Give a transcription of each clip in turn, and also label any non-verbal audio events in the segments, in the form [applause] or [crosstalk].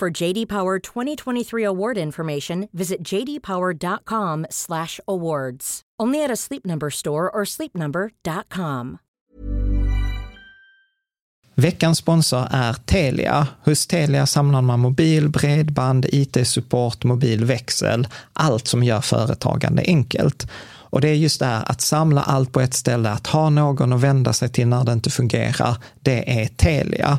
For JD Power 2023 award information, visit jdpower.com/awards. Only at a Sleep Number store or sleepnumber.com. Veckans sponsor är Telia. Hos Telia samlar man mobil, bredband, IT-support, mobilväxel, allt som gör företagande enkelt. Och det är just det här att samla allt på ett ställe, att ha någon att vända sig till när det inte fungerar, det är Telia.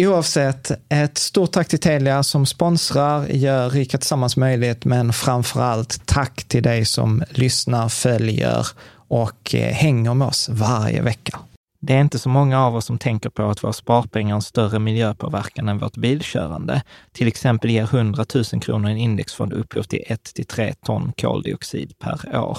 Oavsett, ett stort tack till Telia som sponsrar, gör Rika Tillsammans möjligt, men framför allt tack till dig som lyssnar, följer och eh, hänger med oss varje vecka. Det är inte så många av oss som tänker på att våra sparpengar har en större miljöpåverkan än vårt bilkörande. Till exempel ger 100 000 kronor i en indexfond upphov till 1-3 ton koldioxid per år.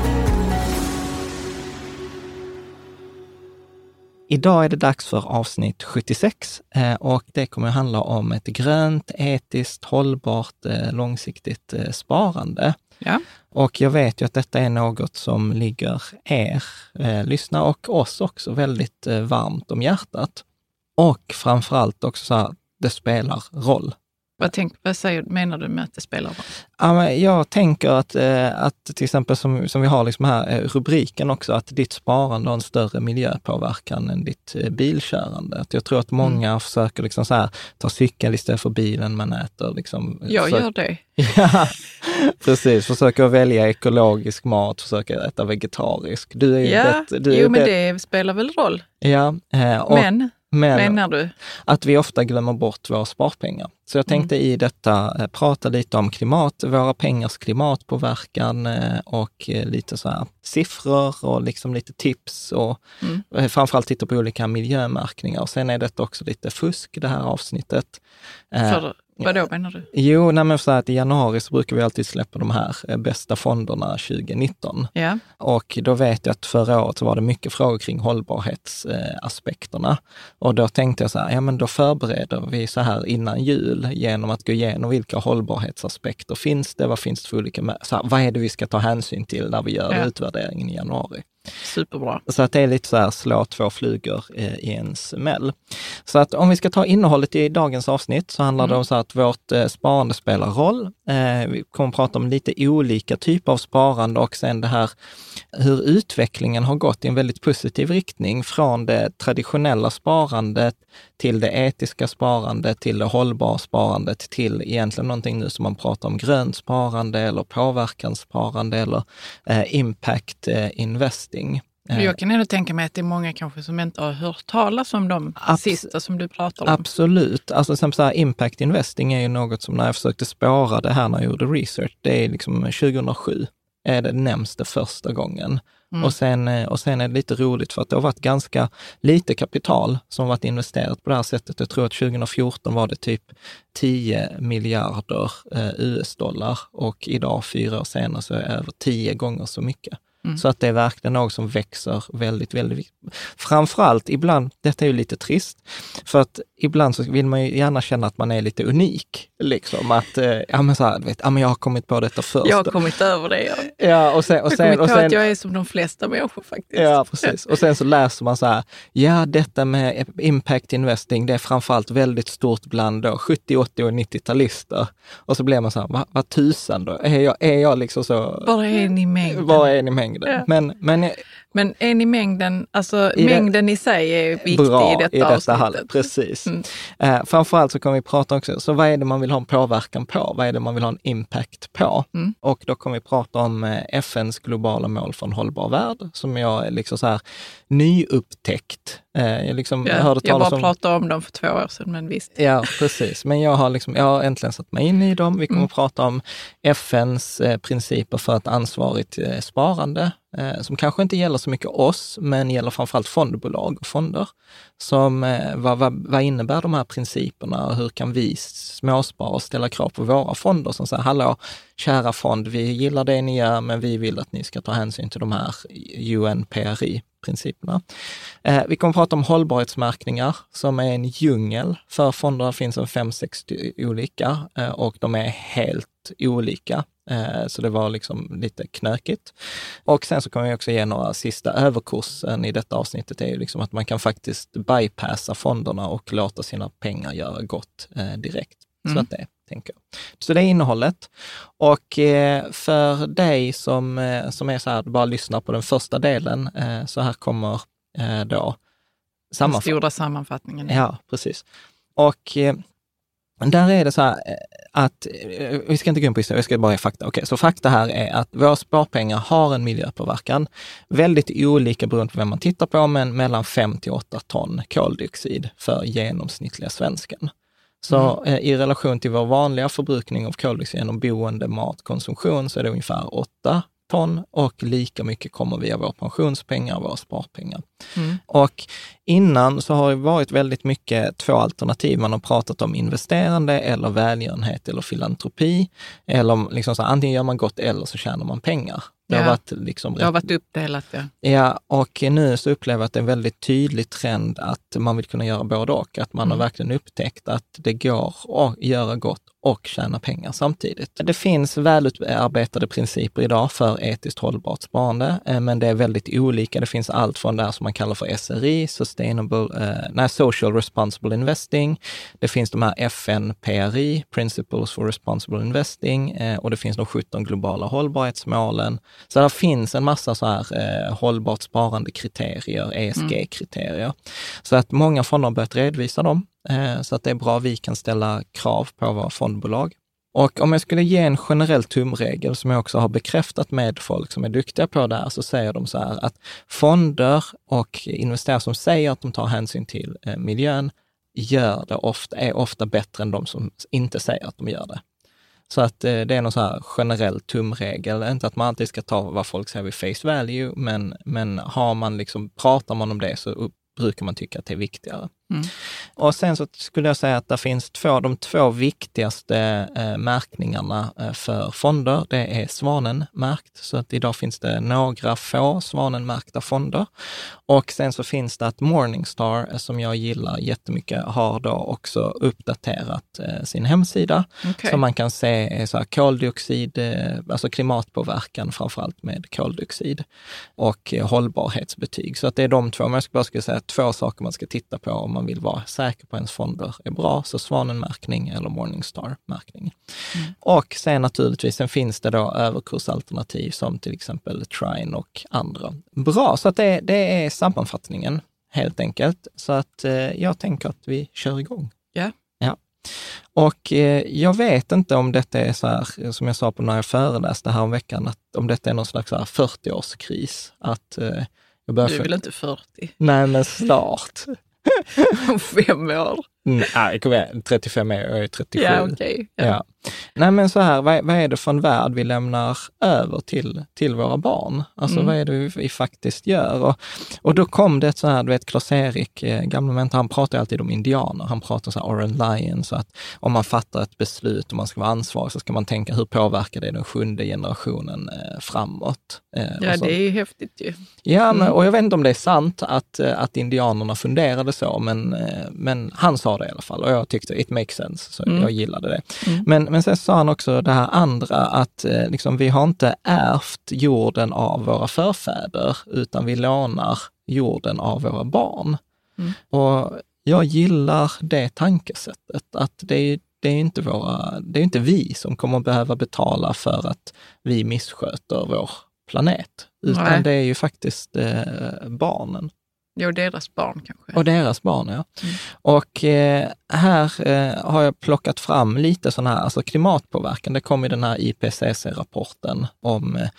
Idag är det dags för avsnitt 76 eh, och det kommer att handla om ett grönt, etiskt, hållbart, eh, långsiktigt eh, sparande. Ja. Och jag vet ju att detta är något som ligger er eh, lyssnare och oss också väldigt varmt om hjärtat. Och framför allt också så här, det spelar roll. Vad, tänk, vad säger, menar du med att det spelar roll? Ja, men jag tänker att, eh, att till exempel som, som vi har liksom här eh, rubriken också, att ditt sparande har en större miljöpåverkan än ditt eh, bilkörande. Att jag tror att många mm. försöker liksom så här, ta cykel istället för bilen man äter. Liksom, jag för, gör det. [laughs] ja, precis. Försöker välja ekologisk mat, försöker äta vegetarisk. Du är ja, rätt, du jo är men det spelar väl roll. Ja, och, men, men menar du? att vi ofta glömmer bort våra sparpengar. Så jag tänkte Mm. i detta eh, prata lite om klimat, våra pengars klimatpåverkan eh, och eh, lite så här siffror och liksom lite tips och Mm. framförallt titta på olika miljömärkningar. Och sen är detta också lite fusk, det här avsnittet. För, vad då menar du? Jo, nej men så att i januari så brukar vi alltid släppa de här eh, bästa fonderna 2019. Ja, Och då vet jag att förra året så var det mycket frågor kring hållbarhetsaspekterna. Och då tänkte jag så här, ja men då förbereder vi så här innan jul genom att gå igenom vilka hållbarhetsaspekter finns det, vad finns det för olika, så här, vad är det vi ska ta hänsyn till när vi gör Ja. utvärderingen i januari. Superbra. Så att det är lite så här, slå två flugor eh, i en smäll. Så att om vi ska ta innehållet i dagens avsnitt så handlar det om så att vårt eh, sparande spelar roll. Eh, vi kommer att prata om lite olika typer av sparande och sen det här hur utvecklingen har gått i en väldigt positiv riktning från det traditionella sparandet till det etiska sparandet, till det hållbara sparandet, till egentligen någonting nu som man pratar om grönt sparande eller påverkanssparande eller impact eh, Eh, Jag kan ändå tänka mig att det är många kanske som inte har hört talas om de Abs- sista som du pratar om. Absolut. Alltså som så här, impact investing är ju något som när jag försökte spåra det här när jag gjorde research, det är liksom 2007 är det nämns det första gången. Mm. Och, sen, eh, och sen är det lite roligt för att det har varit ganska lite kapital som varit investerat på det här sättet. Jag tror att 2014 var det typ 10 miljarder eh, US-dollar och idag, fyra år senare, så är det över 10 gånger så mycket. Mm. Så att det är verkligen något som växer väldigt, väldigt. Framförallt ibland, detta är ju lite trist, för att ibland så vill man ju gärna känna att man är lite unik. Liksom att, eh, ja men så här, vet, ja men jag har kommit på detta först. Jag har kommit över det. Jag, Ja, och sen, och jag har sen, kommit och på sen, att jag är som de flesta människor faktiskt. Ja, precis. Och sen så läser man så här, ja detta med impact investing, det är framförallt väldigt stort bland då 70, 80 och 90-talister. Och så blir man så här, vad, vad tusan då? Är jag, är jag liksom så... Bara en i mängden. Vad är ni mängden? Ja. Men, men Men en i mängden, alltså I det- mängden i sig är viktig bra i detta, i detta avsnittet. Precis. Mm. Eh, framförallt så kommer vi prata också, så vad är det man vill ha en påverkan på? Vad är det man vill ha en impact på? Mm. Och då kommer vi prata om eh, FNs globala mål för en hållbar värld, som jag är liksom så här nyupptäckt. Eh, jag, liksom, Ja, hörde jag bara om... pratade om dem för två år sedan, men visst. Ja, precis. Men jag har, liksom, jag har äntligen satt mig in i dem. Vi kommer Mm. att prata om FNs eh, principer för ett ansvarigt eh, sparande, Eh, som kanske inte gäller så mycket oss, men gäller framförallt fondbolag och fonder. Som, eh, vad, vad, vad innebär de här principerna och hur kan vi småsparare ställa krav på våra fonder som säger, hallå, kära fond, vi gillar det ni gör, men vi vill att ni ska ta hänsyn till de här UNPRI principerna. Eh, vi kommer att prata om hållbarhetsmärkningar som är en djungel för fonder. Det finns en fem, sex st- olika eh, och de är helt olika. Eh, så det var liksom lite knökigt. Och sen så kommer jag också ge några sista överkursen i detta avsnittet är ju liksom att man kan faktiskt bypassa fonderna och låta sina pengar göra gott eh, direkt. Så Mm. att det tänker jag. Så det är innehållet. Och eh, för dig som, som är så här, bara lyssnar på den första delen, så här kommer då Den sammanfattningen. stora sammanfattningen. Ja, precis. Och där är det så här eh, att, eh, vi ska inte gå in på historia, jag ska bara ge fakta. Okej, så fakta här är att våra sparpengar har en miljöpåverkan. Väldigt olika beroende på vem man tittar på, men mellan 5 till 8 ton koldioxid för genomsnittliga svensken. Så eh, i relation till vår vanliga förbrukning av koldioxid genom boende, mat, konsumtion så är det ungefär 8 ton och lika mycket kommer via våra pensionspengar och våra sparpengar. Mm. Och innan så har det varit väldigt mycket två alternativ. Man har pratat om investerande eller välgörenhet eller filantropi. Eller om liksom så antingen gör man gott eller så tjänar man pengar. Det har Ja. varit liksom Det har varit uppdelat, ja. Ja, och nu så upplever jag att det är en väldigt tydlig trend att man vill kunna göra både och. Att man har Mm. verkligen upptäckt att det går att göra gott och tjäna pengar samtidigt. Det finns välutarbetade principer idag för etiskt hållbart sparande, eh, men det är väldigt olika. Det finns allt från det som man kallar för SRI, Sustainable, eh, nej, Social Responsible Investing. Det finns de här FN-PRI, Principles for Responsible Investing, eh, och det finns de 17 globala hållbarhetsmålen. Så det finns en massa så här eh, hållbart sparande-kriterier, ESG-kriterier. Så att många fonder har börjat redovisa dem, Eh, så att det är bra vi kan ställa krav på våra fondbolag. Och om jag skulle ge en generell tumregel som jag också har bekräftat med folk som är duktiga på det här, så säger de så här att fonder och investerare som säger att de tar hänsyn till eh, miljön, gör det ofta, är ofta bättre än de som inte säger att de gör det. Så att eh, det är någon så här generell tumregel, inte att man alltid ska ta vad folk säger vid face value, men, men har man liksom, pratar man om det så brukar man tycka att det är viktigare. Mm. Och sen så skulle jag säga att det finns två, de två viktigaste eh, märkningarna eh, för fonder. Det är svanenmärkt, så att idag finns det några få svanenmärkta fonder. Och sen så finns det att Morningstar, eh, som jag gillar jättemycket, har då också uppdaterat eh, sin hemsida. Okej. Så man kan se eh, så här, koldioxid, eh, alltså klimatpåverkan framförallt med koldioxid och hållbarhetsbetyg. Så att det är de två, men jag skulle bara säga två saker man ska titta på om man vill vara säker på ens fonder är bra. Så Svanenmärkning eller Morningstar-märkning. Och sen naturligtvis, sen finns det då överkursalternativ som till exempel Trine och andra. Bra, så att det, det är sammanfattningen helt enkelt. Så att eh, jag tänker att vi kör igång. Ja. Ja. Och eh, jag vet inte om detta är så här, som jag sa på när jag föreläste här om veckan, att om detta är någon slags så här 40-årskris. Att eh, jag börjar Du är väl inte 40? Nej, men snart. [laughs] Om fem år? Nej, igen, 35 är jag, är 37. Ja, okej. Ja. Nej, men så här, vad, vad är det för en värld vi lämnar över till, till våra barn? Alltså Mm. vad är det vi, vi faktiskt gör? Och, och då kom det så här, du vet Klas-Erik, eh, gamla mentor, han pratar alltid om indianer. Han pratar så här Oren Lion, så att om man fattar ett beslut och man ska vara ansvarig så ska man tänka hur påverkar det den sjunde generationen eh, framåt? Eh, Ja, det är ju häftigt ju. Ja, men, Mm. och jag vet inte om det är sant att, eh, att indianerna funderade så, men, eh, men han sa det i alla fall och jag tyckte it makes sense, så Mm. jag gillade det. Mm. Men, men sen sa han också det här andra, att eh, liksom, vi har inte ärvt jorden av våra förfäder, utan vi lånar jorden av våra barn. Mm. Och jag gillar det tankesättet, att det är det är inte våra, det är inte vi som kommer behöva betala för att vi missköter vår planet, utan Nej. det är ju faktiskt eh, barnen. Jo, deras barn kanske. Och deras barn, ja. Mm. Och eh, här eh, har jag plockat fram lite sådana här, alltså klimatpåverkan. Det kom i den här IPCC-rapporten om eh,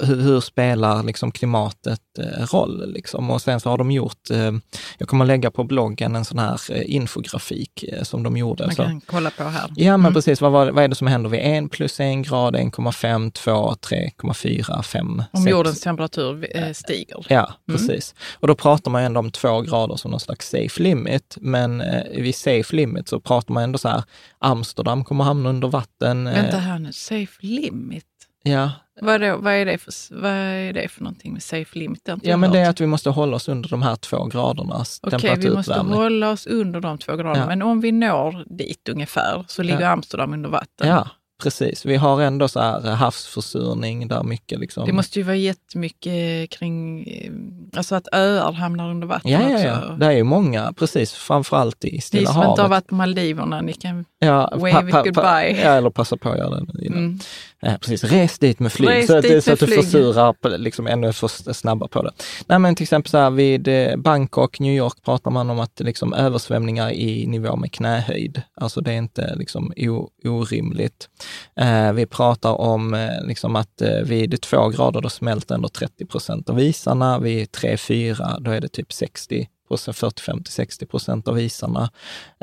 hur, hur spelar liksom klimatet eh, roll. Liksom. Och sen så har de gjort, eh, jag kommer lägga på bloggen en sån här eh, infografik som de gjorde. Man Så, kan kolla på här. Ja, men Mm. precis. Vad, vad är det som händer vid 1 plus 1 grad, 1,5, 2, 3,4, 5, Om 6? jordens temperatur stiger. Ja, Mm. precis. Och då pratar man ändå om två grader som någon slags safe limit. Men vid safe limit så pratar man ändå så här, Amsterdam kommer hamna under vatten. Vänta här nu, safe limit. Ja, Vad, då, vad, är det för, vad är det för någonting med safe limit? Det ja men det är att vi måste hålla oss under de här två gradernas Okej, vi måste hålla oss under de två graderna. Ja. Men om vi når dit ungefär så ligger Ja. Amsterdam under vatten. Ja, precis. Vi har ändå så här eh, havsförsurning där mycket liksom... Det måste ju vara jättemycket kring, eh, alltså att öar hamnar under vatten Ja, ja, också. ja. Det är ju många, precis, framförallt i Ni Stilla som havet. inte har varit på Maldiverna, ni kan... Ja, Wave it goodbye. ja, eller passa på att göra det innan. Mm. Ja, precis. Res dit med flyg, Res så att, så att du flyg. försurar liksom ännu för snabba på det. Nej, men till exempel så här, vid eh, Bangkok, New York pratar man om att liksom, översvämningar i nivå med knähöjd. Alltså det är inte liksom, o, orimligt. Eh, vi pratar om eh, liksom, att eh, vid två grader då smälter ändå 30 procent av isarna. Vid tre, fyra, då är det typ 60 40, 50, 60 procent av isarna.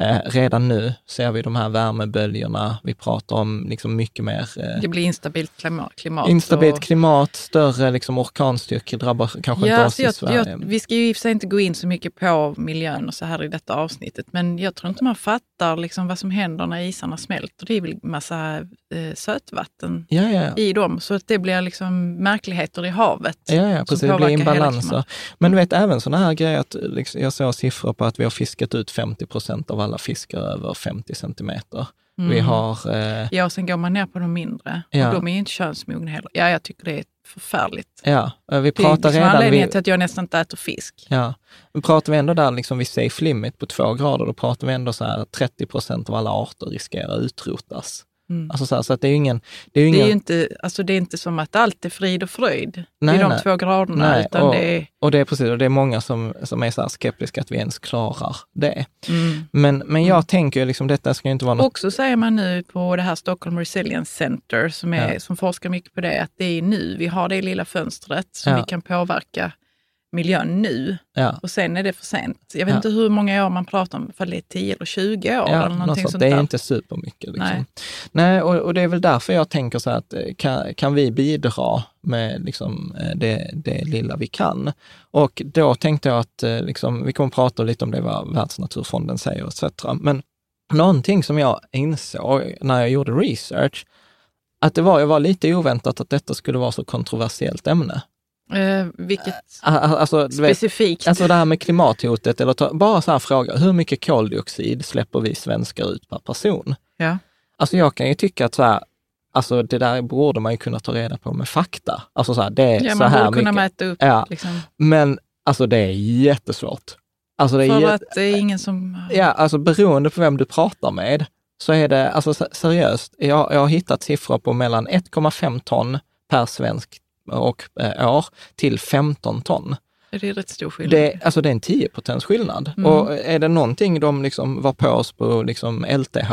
Eh, redan nu ser vi de här värmeböljorna. Vi pratar om liksom mycket mer eh, Det blir instabilt klimat. klimat Instabilt och- klimat, större liksom orkanstyrkor drabbar kanske Ja, inte oss alltså i jag, Sverige. jag, vi ska ju i och för sig inte gå in så mycket på miljön och så här i detta avsnittet, men jag tror inte man fattar liksom vad som händer när isarna smälter. Det är väl massa eh, sötvatten ja, ja, ja. i dem, så att det blir liksom märkligheter i havet. Ja, ja, precis. Det blir klimatet. Men du vet även sådana här grejer, att liksom, jag såg siffror på att vi har fiskat ut 50 procent av alla fiskar över 50 centimeter. Vi Mm. har, eh, Ja, och sen går man ner på de mindre Ja. och de är inte könsmogna heller. Ja, jag tycker det är förfärligt. ja, eh, vi Det är pratar liksom redan anledningen till att jag nästan inte äter fisk. ja, men pratar vi ändå där liksom vid safe limit på två grader, då pratar vi ändå så här 30 procent av alla arter riskerar att utrotas. Mm. Alltså så, här, så att det är ju ingen, det är ju Det ingen är ju inte, alltså det är inte som att allt är frid och fröjd Nej, vid de nej. två graderna, Nej, utan och- det är... Och det är precis, och det är många som, som är så skeptiska att vi ens klarar det. Mm. Men, men jag tänker ju liksom, detta ska ju inte vara något... Också säger man nu på det här Stockholm Resilience Center som, är, Ja. som forskar mycket på det, att det är nu vi har det lilla fönstret som Ja. vi kan påverka miljön nu Ja. och sen är det för sent. Jag vet Ja. inte hur många år man pratar om, för det är 10 eller 20 år Ja, eller något någonting sånt. sånt det är där. inte supermycket. Liksom. Nej, Nej. och, och det är väl därför jag tänker så här att eh, kan, kan vi bidra med liksom, eh, det, det lilla vi kan? Och då tänkte jag att eh, liksom, vi kommer prata lite om det vad Världsnaturfonden säger etc. Men någonting som jag insåg när jag gjorde research, att det var, jag var lite oväntat att detta skulle vara så kontroversiellt ämne. Eh, vilket A- a- Alltså, du vet, specifikt. Alltså det här med klimathotet, eller ta, bara så här fråga, hur mycket koldioxid släpper vi svenskar ut per person? ja. Alltså jag kan ju tycka att så här, alltså det där borde man ju kunna ta reda på med fakta. Alltså så här, det är ja, så man här borde kunna mycket. mäta upp. Ja. Liksom, Men alltså det är jättesvårt. Alltså det är för jätte, att det är ingen som... ja, alltså beroende på vem du pratar med så är det, alltså se- seriöst, jag, jag har hittat siffror på mellan 1,5 ton per svensk och eh, år till 15 ton. Det är rätt stor skillnad. Det, alltså det är en 10 potens skillnad. Mm. Och är det någonting de liksom var på oss på liksom LTH,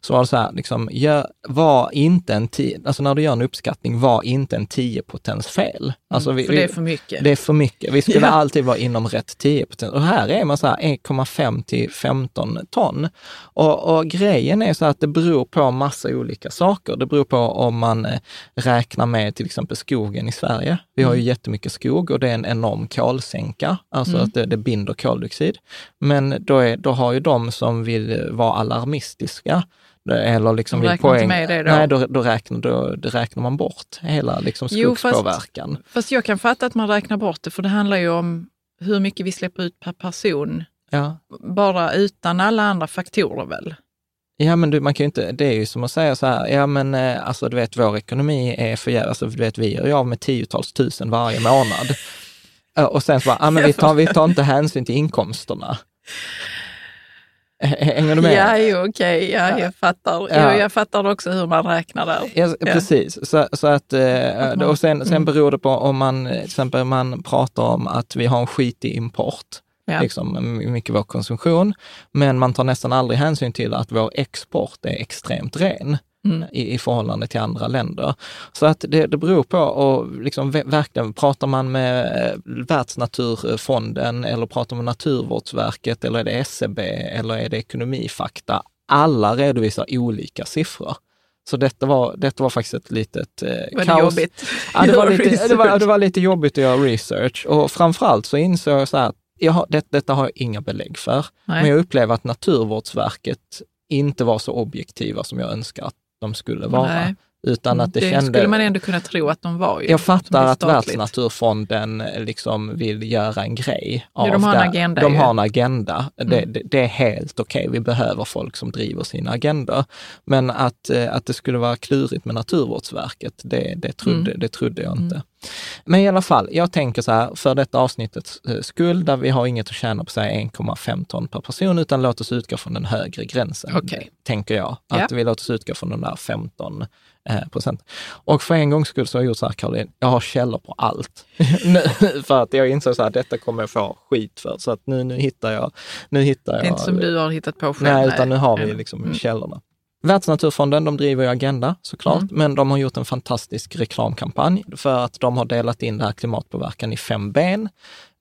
så var det så här, liksom, gör, var inte en 10, alltså när du gör en uppskattning, var inte en 10 potens fel. Alltså vi, Mm, för det är för mycket. det är för mycket. Vi skulle [laughs] Ja. alltid vara inom rätt 10 procent. Och här är man så här 1,5 till 15 ton. Och, och grejen är så att det beror på massa olika saker. Det beror på om man eh, räknar med till exempel skogen i Sverige. Vi har ju jättemycket skog och det är en enorm kolsänka, alltså att det, det binder koldioxid. Men då, är, då har ju de som vill vara alarmistiska, eller liksom vill poäng... då? Nej, då, då, räknar, då, då räknar man bort hela liksom Jo, fast- skogspåverkan. Fast jag kan fatta att man räknar bort det, för det handlar ju om hur mycket vi släpper ut per person, Ja. bara utan alla andra faktorer väl? Ja, men du, man kan ju inte, det är ju som att säga så här, ja men eh, alltså du vet, vår ekonomi är för jävla, alltså du vet, vi gör ju av med tiotals tusen varje månad. Eh, Och sen så bara, ja men vi tar, vi tar inte hänsyn till inkomsterna. Hänger du med? Ja, jo, okej, ja, jag fattar. Ja. Jo, jag fattar också hur man räknar där. Ja, precis. Så, så att, eh, och sen, sen mm. beror det på om man, till exempel man pratar om att vi har en skitig import, Ja. liksom mycket vår konsumtion, men man tar nästan aldrig hänsyn till att vår export är extremt ren. Mm. i, i förhållande till andra länder. Så att det, det beror på, och liksom ve- verkligen, pratar man med eh, Världsnaturfonden eller pratar man med Naturvårdsverket eller är det SCB eller är det Ekonomifakta? Alla redovisar olika siffror. Så detta var, detta var faktiskt ett litet eh, Var det kaos. jobbigt? Ja, det, var [laughs] lite, det, var, det var lite jobbigt att göra research och framförallt så insåg jag så här, att jag har, det, detta har jag inga belägg för. Nej. Men jag upplever att Naturvårdsverket inte var så objektiva som jag önskar att de skulle vara. Nej. Utan att det, det kände... skulle man ändå kunna tro att de var ju. jag det fattar att. Världsnaturfonden eh, liksom vill göra en grej. Ja, de av har en det. agenda De ju. har en agenda. Det, Mm. det, det är helt okej. Vi behöver folk som driver sina agendor. Men att, eh, att det skulle vara klurigt med Naturvårdsverket, det, det, trodde, Mm. det trodde jag inte. Men i alla fall, jag tänker så här, för detta avsnittets eh, skull, där vi har inget att tjäna på säga 1,5 ton per person, utan låt oss utgå från den högre gränsen, Okej. tänker jag. Att Ja. vi låter oss utgå från de där 15 eh, procent. Och för en gångs skull så har jag gjort så här, Caroline, jag har källor på allt. [laughs] nu, för att jag insåg så här, detta kommer jag få skit för. Så att nu, nu hittar jag... Nu hittar Det är jag inte som du har hittat på själv. Nej, utan nu har vi Mm. liksom Mm. källorna. Världsnaturfonden, de driver ju Agenda såklart, Mm. men de har gjort en fantastisk reklamkampanj för att de har delat in det här klimatpåverkan i fem ben.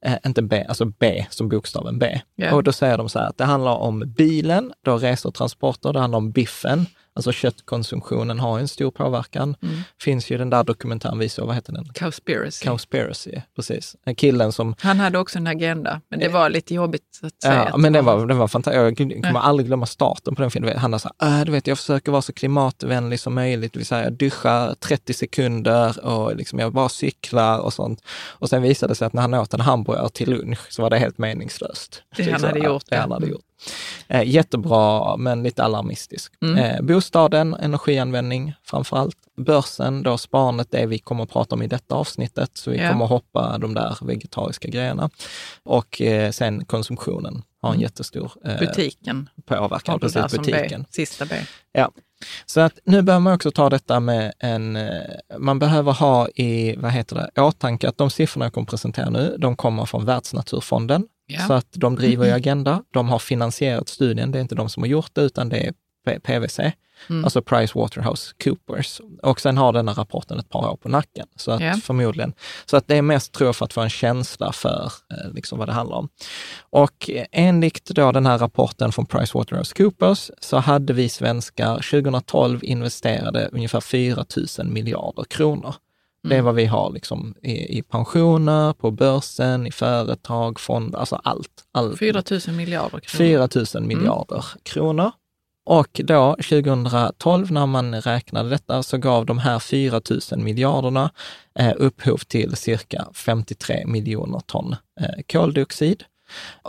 Eh, inte B, alltså B som bokstaven B. Ja. Och då säger de så här att det handlar om bilen, då resor och transporter, det handlar om biffen, alltså köttkonsumtionen har en stor påverkan. Mm. Finns ju den där dokumentären vi såg, vad heter den? Cowspiracy. Cowspiracy, precis. Killen som Han hade också en agenda, men det var lite jobbigt att säga. Ja, att men det den var, den var fantastisk. Jag kommer Nej. aldrig glömma starten på den filmen. Han sa, äh, du vet, jag försöker vara så klimatvänlig som möjligt. Det vill säga, jag duschar 30 sekunder och liksom jag bara cyklar och sånt. Och sen visade det sig att när han åt en hamburgare till lunch så var det helt meningslöst. Det han hade ja, gjort, Det ja. han hade gjort. Eh, jättebra, men lite alarmistisk. Mm. Eh, bostaden, energianvändning framför allt. Börsen, då sparandet, det vi kommer att prata om i detta avsnittet. Så vi Ja. kommer att hoppa de där vegetariska grejerna. Och eh, sen konsumtionen har en Mm. jättestor eh, Butiken. påverkan. Där Precis, som butiken. B, sista B. Ja. Så att nu behöver man också ta detta med en, eh, man behöver ha i, vad heter det, åtanke att de siffrorna jag kommer presentera nu, de kommer från Världsnaturfonden. Ja. Så att de driver ju Agenda, de har finansierat studien, det är inte de som har gjort det utan det är PWC. Mm. alltså Price Waterhouse Coopers. Och sen har denna rapporten ett par år på nacken. Så att Ja. förmodligen, så att det är mest tror jag för att få en känsla för eh, liksom vad det handlar om. Och eh, enligt då den här rapporten från Price Waterhouse Coopers så hade vi svenskar 2012 investerade ungefär 4 000 miljarder kronor. Det är vad vi har liksom i, i pensioner, på börsen, i företag, fonder, alltså allt. allt. 4 000 miljarder kronor. 4 000 miljarder kronor. Och då 2012 när man räknade detta så gav de här 4 000 miljarderna eh, upphov till cirka 53 miljoner ton eh, koldioxid.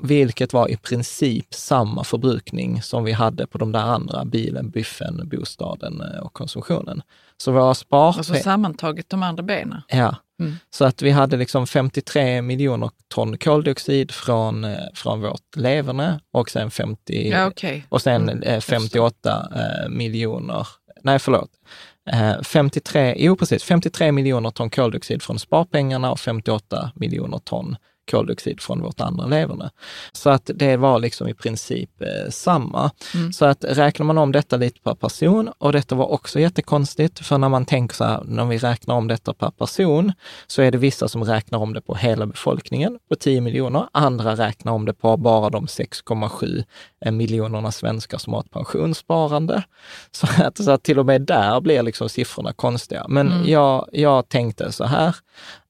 Vilket var i princip samma förbrukning som vi hade på de där andra, bilen, biffen, bostaden eh, och konsumtionen. Så våra spar... Alltså sammantaget de andra benen. Ja, Mm. så att vi hade liksom 53 miljoner ton koldioxid från, eh, från vårt leverne och sen 50, Ja, okej. och sen Mm, eh, jag 58 eh, miljoner, nej förlåt, eh, 53, jo precis, 53 miljoner ton koldioxid från sparpengarna och 58 miljoner ton koldioxid från vårt andra leverne. Så att det var liksom i princip eh, samma. Mm. Så att räknar man om detta lite per person, och detta var också jättekonstigt, för när man tänker så här, när vi räknar om detta per person, så är det vissa som räknar om det på hela befolkningen, på 10 miljoner. Andra räknar om det på bara de 6,7 miljonerna svenskar som har ett pensionssparande. Så att, så att till och med där blir liksom siffrorna konstiga. Men Mm. jag, jag tänkte så här,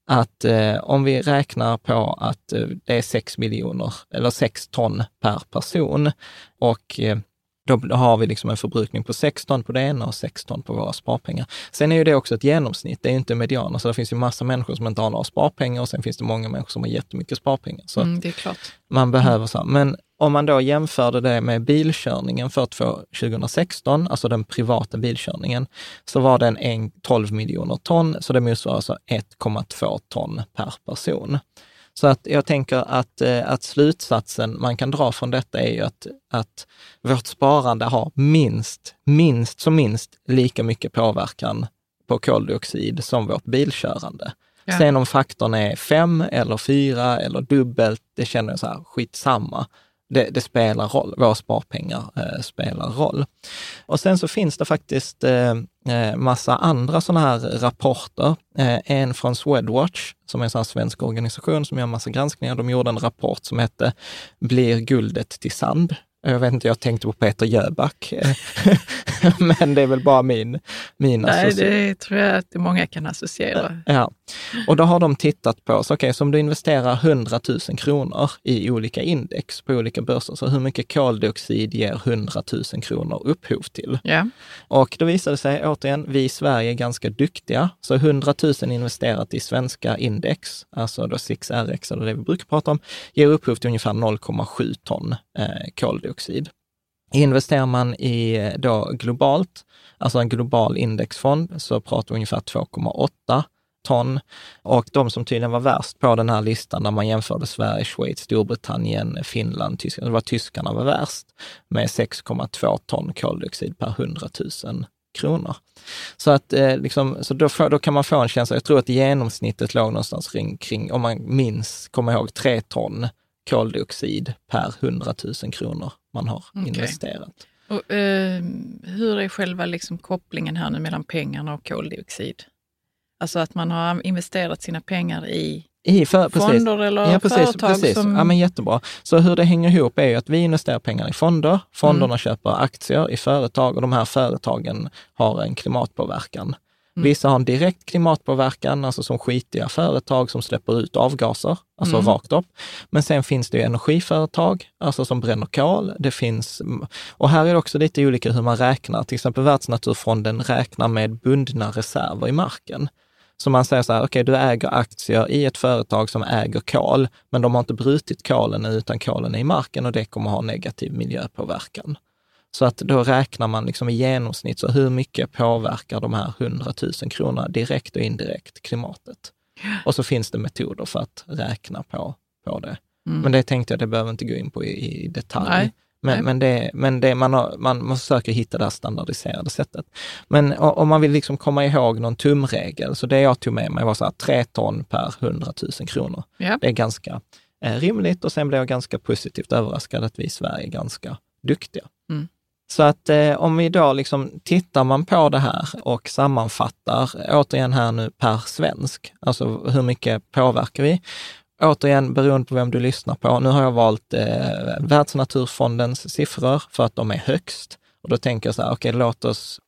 att eh, om vi räknar på att eh, det är 6 miljoner eller 6 ton per person och eh, då har vi liksom en förbrukning på 6 ton på det ena och 6 ton på våra sparpengar. Sen är ju det också ett genomsnitt, det är inte medianer, så det finns ju massa människor som inte har några sparpengar och sen finns det många människor som har jättemycket sparpengar. Så Mm, man behöver så. Men om man då jämförde det med bilkörningen för två- 2016, alltså den privata bilkörningen, så var den en 12 miljoner ton, så det motsvarar alltså 1,2 ton per person. Så att jag tänker att, eh, att slutsatsen man kan dra från detta är ju att, att vårt sparande har minst, minst som minst lika mycket påverkan på koldioxid som vårt bilkörande. Ja. Sen om faktorn är fem eller fyra eller dubbelt, det känner jag så här, skitsamma. Det, det spelar roll, våra sparpengar eh, spelar roll. Och sen så finns det faktiskt eh, eh massa andra sådana här rapporter. Eh, en från Swedwatch, som är en sån här svensk organisation som gör massa granskningar. De gjorde en rapport som hette Blir guldet till sand? Jag vet inte, jag tänkte på Peter Jöback. [laughs] Men det är väl bara min, min Nej, det tror jag att många kan associera. Ja, och då har de tittat på, så okej, så om du investerar 100 000 kronor i olika index på olika börser, så hur mycket koldioxid ger 100 000 kronor upphov till? Ja. Och då visade det sig återigen, vi i Sverige är ganska duktiga. Så 100 000 investerat i svenska index, alltså då 6RX eller det vi brukar prata om, ger upphov till ungefär 0,7 ton eh, koldioxid. Investerar man i då globalt, alltså en global indexfond, så pratar vi ungefär 2,8 ton. Och de som tydligen var värst på den här listan, där man jämförde Sverige, Schweiz, Storbritannien, Finland, Tyskland, det var tyskarna var värst med 6,2 ton koldioxid per 100 000 kronor. Så, att, eh, liksom, så då, får, då kan man få en känsla, jag tror att genomsnittet låg någonstans kring, kring om man minns, kommer ihåg, 3 ton koldioxid per 100 000 kronor man har Okej. investerat. Och, eh, hur är själva liksom kopplingen här nu mellan pengarna och koldioxid? Alltså att man har investerat sina pengar i I för, precis. fonder eller Ja, precis. företag precis. som... Ja, men jättebra. Så hur det hänger ihop är ju att vi investerar pengar i fonder. Fonderna Mm. köper aktier i företag och de här företagen har en klimatpåverkan. Mm. Vissa har en direkt klimatpåverkan, alltså som skitiga företag som släpper ut avgaser, alltså Mm. rakt upp. Men sen finns det ju energiföretag, alltså som bränner kol. Det finns, och här är det också lite olika hur man räknar. Till exempel Världsnaturfonden räknar med bundna reserver i marken. Så man säger så här, okej, du äger aktier i ett företag som äger kol, men de har inte brutit kolen utan kolen är i marken och det kommer ha negativ miljöpåverkan. Så att då räknar man liksom i genomsnitt, så hur mycket påverkar de här 100 000 kronorna direkt och indirekt klimatet? Och så finns det metoder för att räkna på, på det. Mm. Men det tänkte jag, det behöver inte gå in på i, i detalj. Nej. Men, Nej. men, det, men det, man, har, man, man försöker hitta det här standardiserade sättet. Men om man vill liksom komma ihåg någon tumregel, så det jag tog med mig var så här, tre ton per 100 000 kronor. Ja. Det är ganska eh, rimligt och sen blev jag ganska positivt överraskad att vi i Sverige är ganska duktiga. Mm. Så att eh, om vi då liksom tittar man på det här och sammanfattar, återigen här nu per svensk, alltså hur mycket påverkar vi? Återigen, beroende på vem du lyssnar på. Nu har jag valt eh, Världsnaturfondens siffror för att de är högst. Och då tänker jag så här, okej, okay, låt oss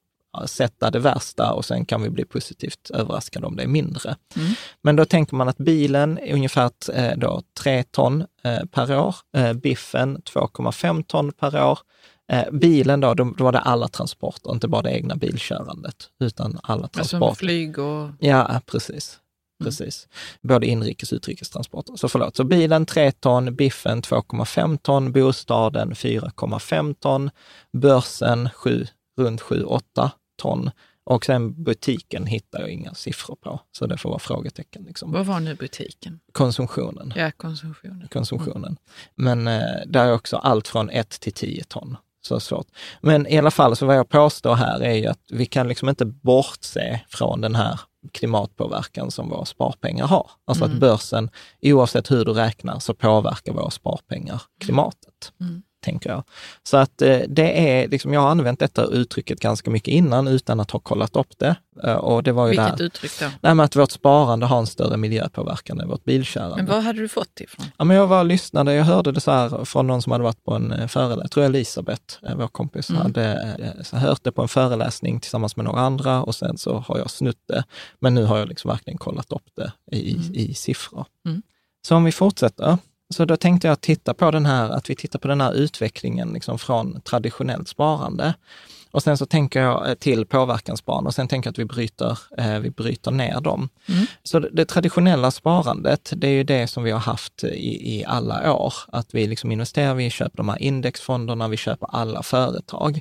sätta det värsta och sen kan vi bli positivt överraskade om det är mindre. Mm. Men då tänker man att bilen är ungefär eh, då 3 ton eh, per år, eh, biffen 2,5 ton per år. Bilen då, då var det alla transporter, inte bara det egna bilkörandet, utan alla alltså transporter. Som flyg och... Ja, precis. Mm. Precis. Både inrikes och utrikestransporter. Så förlåt, så bilen 3 ton, biffen 2,5 ton, bostaden 4,5 ton, börsen 7, runt 7-8 ton. Och sen butiken hittar jag inga siffror på, så det får vara frågetecken. Liksom. Vad var nu butiken? Konsumtionen. Ja, konsumtionen. konsumtionen. Mm. Men eh, där är också allt från 1 till 10 ton. Så svårt. Men i alla fall, så vad jag påstår här är ju att vi kan liksom inte bortse från den här klimatpåverkan som våra sparpengar har. Alltså mm. att börsen, oavsett hur du räknar, så påverkar våra sparpengar klimatet. Mm tänker jag. Så att eh, det är, liksom, jag har använt detta uttrycket ganska mycket innan utan att ha kollat upp det. Eh, och det var ju Vilket där, uttryck då? Nej, att vårt sparande har en större miljöpåverkan än vårt bilkörande. Men var hade du fått det ifrån? Ja, men jag var lyssnade, jag hörde det så här från någon som hade varit på en eh, föreläsning, jag tror Elisabeth, vår kompis, mm. hade hört det på en föreläsning tillsammans med några andra och sen så har jag snutt det. Men nu har jag liksom verkligen kollat upp det i, mm. i siffror. Mm. Så om vi fortsätter. Så då tänkte jag titta på den här, att vi tittar på den här utvecklingen liksom från traditionellt sparande. Och sen så tänker jag eh, till påverkansbarn och sen tänker jag att vi bryter, eh, vi bryter ner dem. Mm. Så det, det, traditionella sparandet, det är ju det som vi har haft i, i alla år. Att vi liksom investerar, vi köper de här indexfonderna, vi köper alla företag.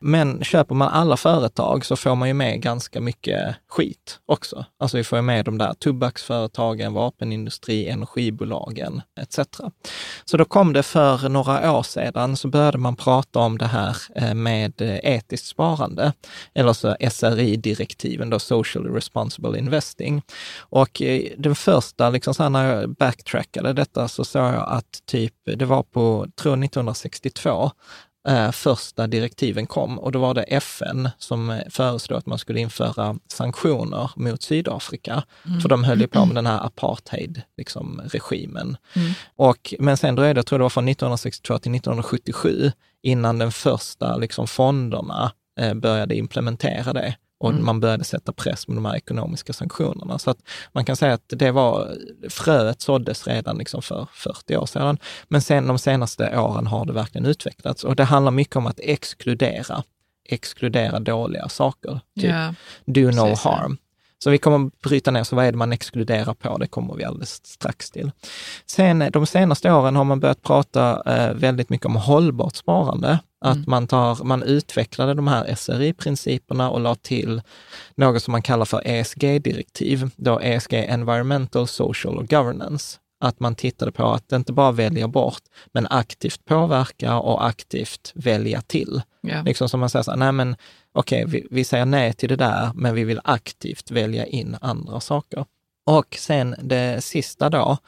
Men köper man alla företag så får man ju med ganska mycket skit också. Alltså vi får ju med de där tobaksföretagen, vapenindustri, energibolagen etc. Så då kom det för några år sedan så började man prata om det här eh, med etiskt sparande, eller så SRI-direktiven, då Socially Responsible Investing. Och eh, den första, liksom så här, när jag backtrackade detta, så såg jag att typ, det var på, tror 1962, eh, första direktiven kom och då var det FN som föreslog att man skulle införa sanktioner mot Sydafrika. Mm. För de höll ju på med den här apartheid-regimen. Liksom, mm. Och, men sen dröjde, jag tror det var från 1962 till 1977, innan den första liksom, fonderna eh, började implementera det och mm. man började sätta press med de här ekonomiska sanktionerna. Så att man kan säga att det var, fröet såddes redan liksom för 40 år sedan. Men sen de senaste åren har det verkligen utvecklats och det handlar mycket om att exkludera, exkludera dåliga saker. Typ yeah. do no Precis, harm. Så vi kommer bryta ner, så vad är det man exkluderar på? Det kommer vi alldeles strax till. Sen de senaste åren har man börjat prata eh, väldigt mycket om hållbart sparande. Att mm. man, tar, man utvecklade de här SRI-principerna och la till något som man kallar för ESG-direktiv, då ESG Environmental, Social och Governance. Att man tittade på att inte bara välja bort, men aktivt påverka och aktivt välja till. Yeah. Liksom som man säger så här, nej men okej, okay, vi, vi säger nej till det där, men vi vill aktivt välja in andra saker. Och sen det sista då,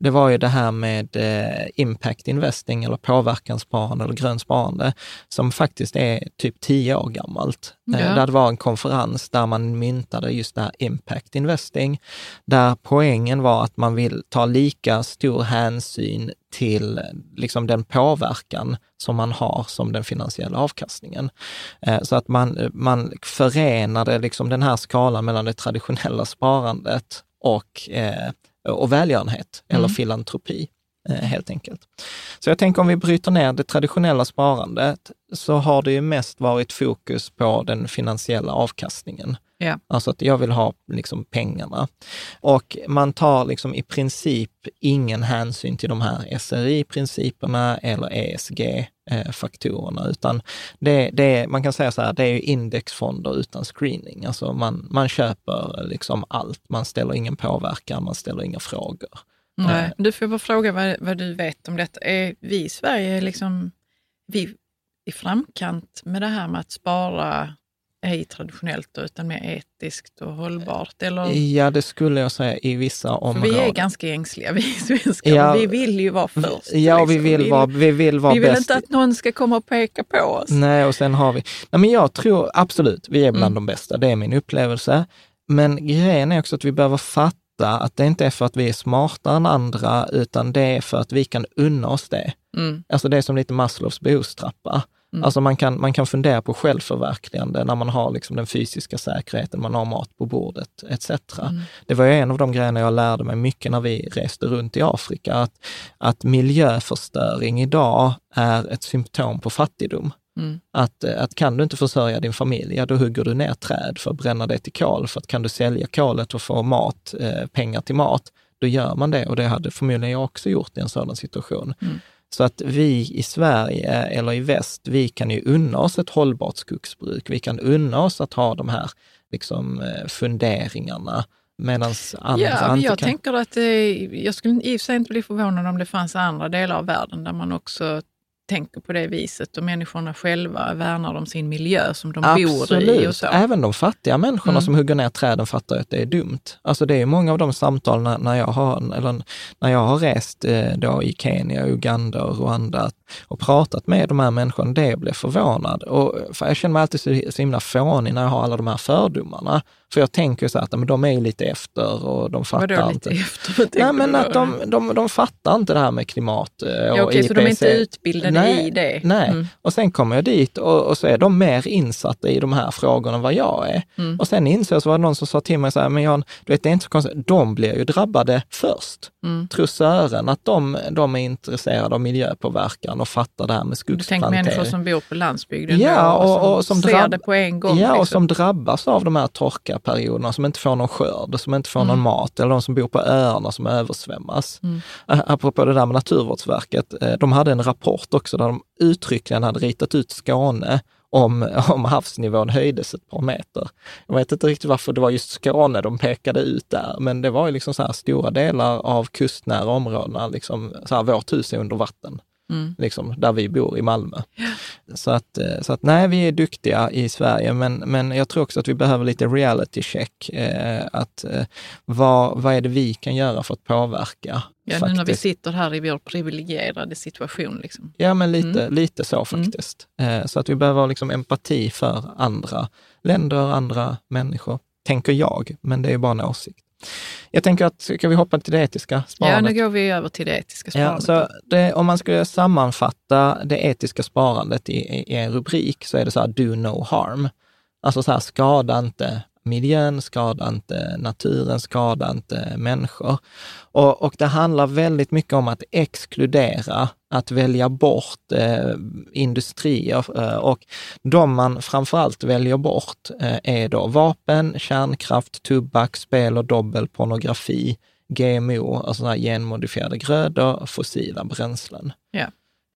det var ju det här med eh, impact investing eller påverkanssparande eller grönsparande som faktiskt är typ tio år gammalt. Eh, ja. där det var en konferens där man myntade just det här impact investing, där poängen var att man vill ta lika stor hänsyn till liksom den påverkan som man har som den finansiella avkastningen. Eh, så att man, man förenade liksom den här skalan mellan det traditionella sparandet och, eh, och välgörenhet eller mm. filantropi eh, helt enkelt. Så jag tänker om vi bryter ner det traditionella sparandet så har det ju mest varit fokus på den finansiella avkastningen. Yeah. Alltså att jag vill ha liksom pengarna. Och man tar liksom i princip ingen hänsyn till de här SRI-principerna eller ESG-faktorerna, utan det, det, man kan säga så här, det är indexfonder utan screening. Alltså man, man köper liksom allt, man ställer ingen påverkan, man ställer inga frågor. Nej. Du får bara fråga vad, vad, du vet om detta. Är vi i Sverige liksom, vi i framkant med det här med att spara ej traditionellt utan mer etiskt och hållbart? Eller? Ja, det skulle jag säga i vissa För områden. vi är ganska ängsliga vi [laughs] svenskar. Ja. vi vill ju vara först. Ja, och vi liksom. vill vara, vi vill vara vi vill bäst. inte att någon ska komma och peka på oss. Nej, och sen har vi... Nej, men jag tror absolut, vi är bland Mm. de bästa. Det är min upplevelse. Men grejen är också att vi behöver fatta att det inte är för att vi är smartare än andra, utan det är för att vi kan unna oss det. Mm. Alltså det är som lite Maslows behovstrappa. Mm. Alltså man kan, man kan fundera på självförverkligande när man har liksom den fysiska säkerheten, man har mat på bordet etc. Mm. Det var en av de grejerna jag lärde mig mycket när vi reste runt i Afrika, att, att miljöförstöring idag är ett symptom på fattigdom. Mm. Att, att kan du inte försörja din familj, ja då hugger du ner träd för att bränna det till kol. För att kan du sälja kolet och få mat, eh, pengar till mat, då gör man det. Och det hade förmodligen jag också gjort i en sådan situation. Mm. Så att vi i Sverige eller i väst, vi kan ju unna oss ett hållbart skogsbruk. Vi kan unna oss att ha de här liksom, eh, funderingarna. Medan andra Ja, inte jag kan. tänker att det, jag skulle i och för sig inte bli förvånad om det fanns andra delar av världen där man också tänker på det viset och människorna själva värnar om sin miljö som de bor i och Absolut. så. Även de fattiga människorna Mm. som hugger ner träden fattar att det är dumt. Alltså det är många av de samtal när, när, jag, har, eller när jag har rest eh, då i Kenya, Uganda och Rwanda och pratat med de här människorna, det blev förvånad. Och, för jag känner mig alltid så, så himla fånig när jag har alla de här fördomarna. För jag tänker så att men de är ju lite efter och de fattar Vadå inte. lite efter? Nej, men att de, de, de fattar inte det här med klimat eh, och Ja, okej, så de är inte utbildade Nej, i det? Nej, Mm. och sen kommer jag dit och, och så är de mer insatta i de här frågorna än vad jag är. Mm. Och sen inser jag, så var det någon som sa till mig så här, men Jan, du vet det är inte så konstigt, de blir ju drabbade först. Mm. Trussören, att de, de är intresserade av miljöpåverkan och fattar det här med Du tänker skogsplantering. människor som bor på landsbygden Ja, då, och- och som ser drabb- det på en gång? Ja, och liksom. som drabbas av de här torkarperioderna, som inte får någon skörd, som inte får någon Mm. mat, eller de som bor på öarna som översvämmas. Mm. Ä- Apropå det där med Naturvårdsverket, eh, de hade en rapport också där de uttryckligen hade ritat ut Skåne om, [laughs] om havsnivån höjdes ett par meter. Jag vet inte riktigt varför det var just Skåne de pekade ut där, men det var ju liksom så här stora delar av kustnära områdena, liksom så här, vårt hus är under vatten Mm. liksom, där vi bor i Malmö. Så att, eh, så att nej, vi är duktiga i Sverige, men, men jag tror också att vi behöver lite reality check. Eh, att, eh, vad, vad är det vi kan göra för att påverka? Ja, nu när vi faktiskt? sitter här i vår privilegierade situation. Liksom. Ja, men lite, Mm. lite så faktiskt. Eh, så att vi behöver ha liksom empati för andra länder, andra människor, tänker jag, men det är bara en åsikt. Jag tänker att, ska vi hoppa till det etiska Ja, sparandet? nu går vi över till det etiska Ja, sparandet. så det, om man skulle sammanfatta det etiska sparandet i, i, i en rubrik så är det så här, do no harm. Alltså så här, skada inte miljön, skada inte naturen, skada inte människor. Och, och det handlar väldigt mycket om att exkludera, att välja bort eh, industrier. Eh, och de man framförallt väljer bort eh, är då vapen, kärnkraft, tobak, spel och dobbel, pornografi, GMO, alltså såna här genmodifierade grödor, fossila bränslen. Yeah.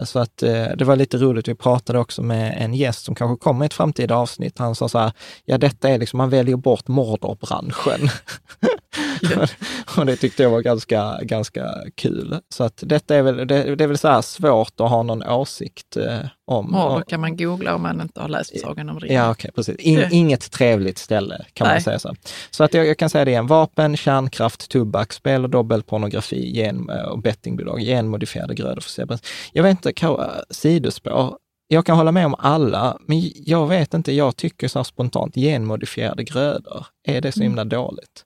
Så att eh, det var lite roligt, vi pratade också med en gäst som kanske kommer i ett framtida avsnitt. Han sa så här, ja detta är liksom, man väljer bort mordorbranschen. [laughs] [laughs] och det tyckte jag var ganska, ganska kul. Så att detta är väl, det, det är väl så svårt att ha någon åsikt eh, om. Mordor kan man googla om man inte har läst Sagan om ringen. Ja, okej, precis. In, inget trevligt ställe kan man Nej. säga så. Så att jag, jag kan säga det igen, vapen, kärnkraft, tobak, spel och dobbelpornografi gen, och bettingbolag, genmodifierade grödor för zebras. Jag vet inte, Karo, sidospår. Jag kan hålla med om alla, men jag vet inte, jag tycker så spontant, genmodifierade grödor, är det så Mm. himla dåligt?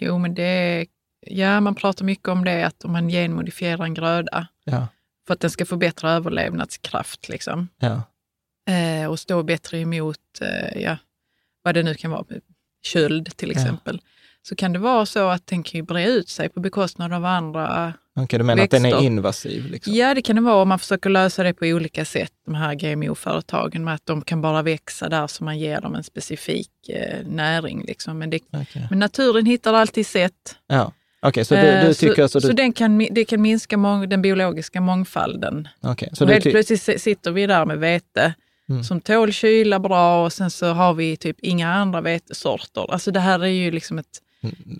Jo, men det är, ja, man pratar mycket om det, att om man genmodifierar en gröda Ja, för att den ska få bättre överlevnadskraft liksom, ja, eh, och stå bättre emot, eh, ja, vad det nu kan vara, köld till Ja. Så kan det vara så att den kan ju bre ut sig på bekostnad av andra okej, du menar att den är Växter. invasiv? Liksom. Ja, det kan det vara om man försöker lösa det på olika sätt, de här GMO-företagen, med att de kan bara växa där så man ger dem en specifik eh, näring. Liksom. Men, det, Okej. men naturen hittar alltid sätt. Ja. Okej, så du, Eh, du tycker så, alltså... så Du, den kan, det kan minska mång, den biologiska mångfalden. okej, så och helt plötsligt si- sitter vi där med vete Mm. som tål kyla bra och sen så har vi typ inga andra vetesorter. Alltså det här är ju liksom ett.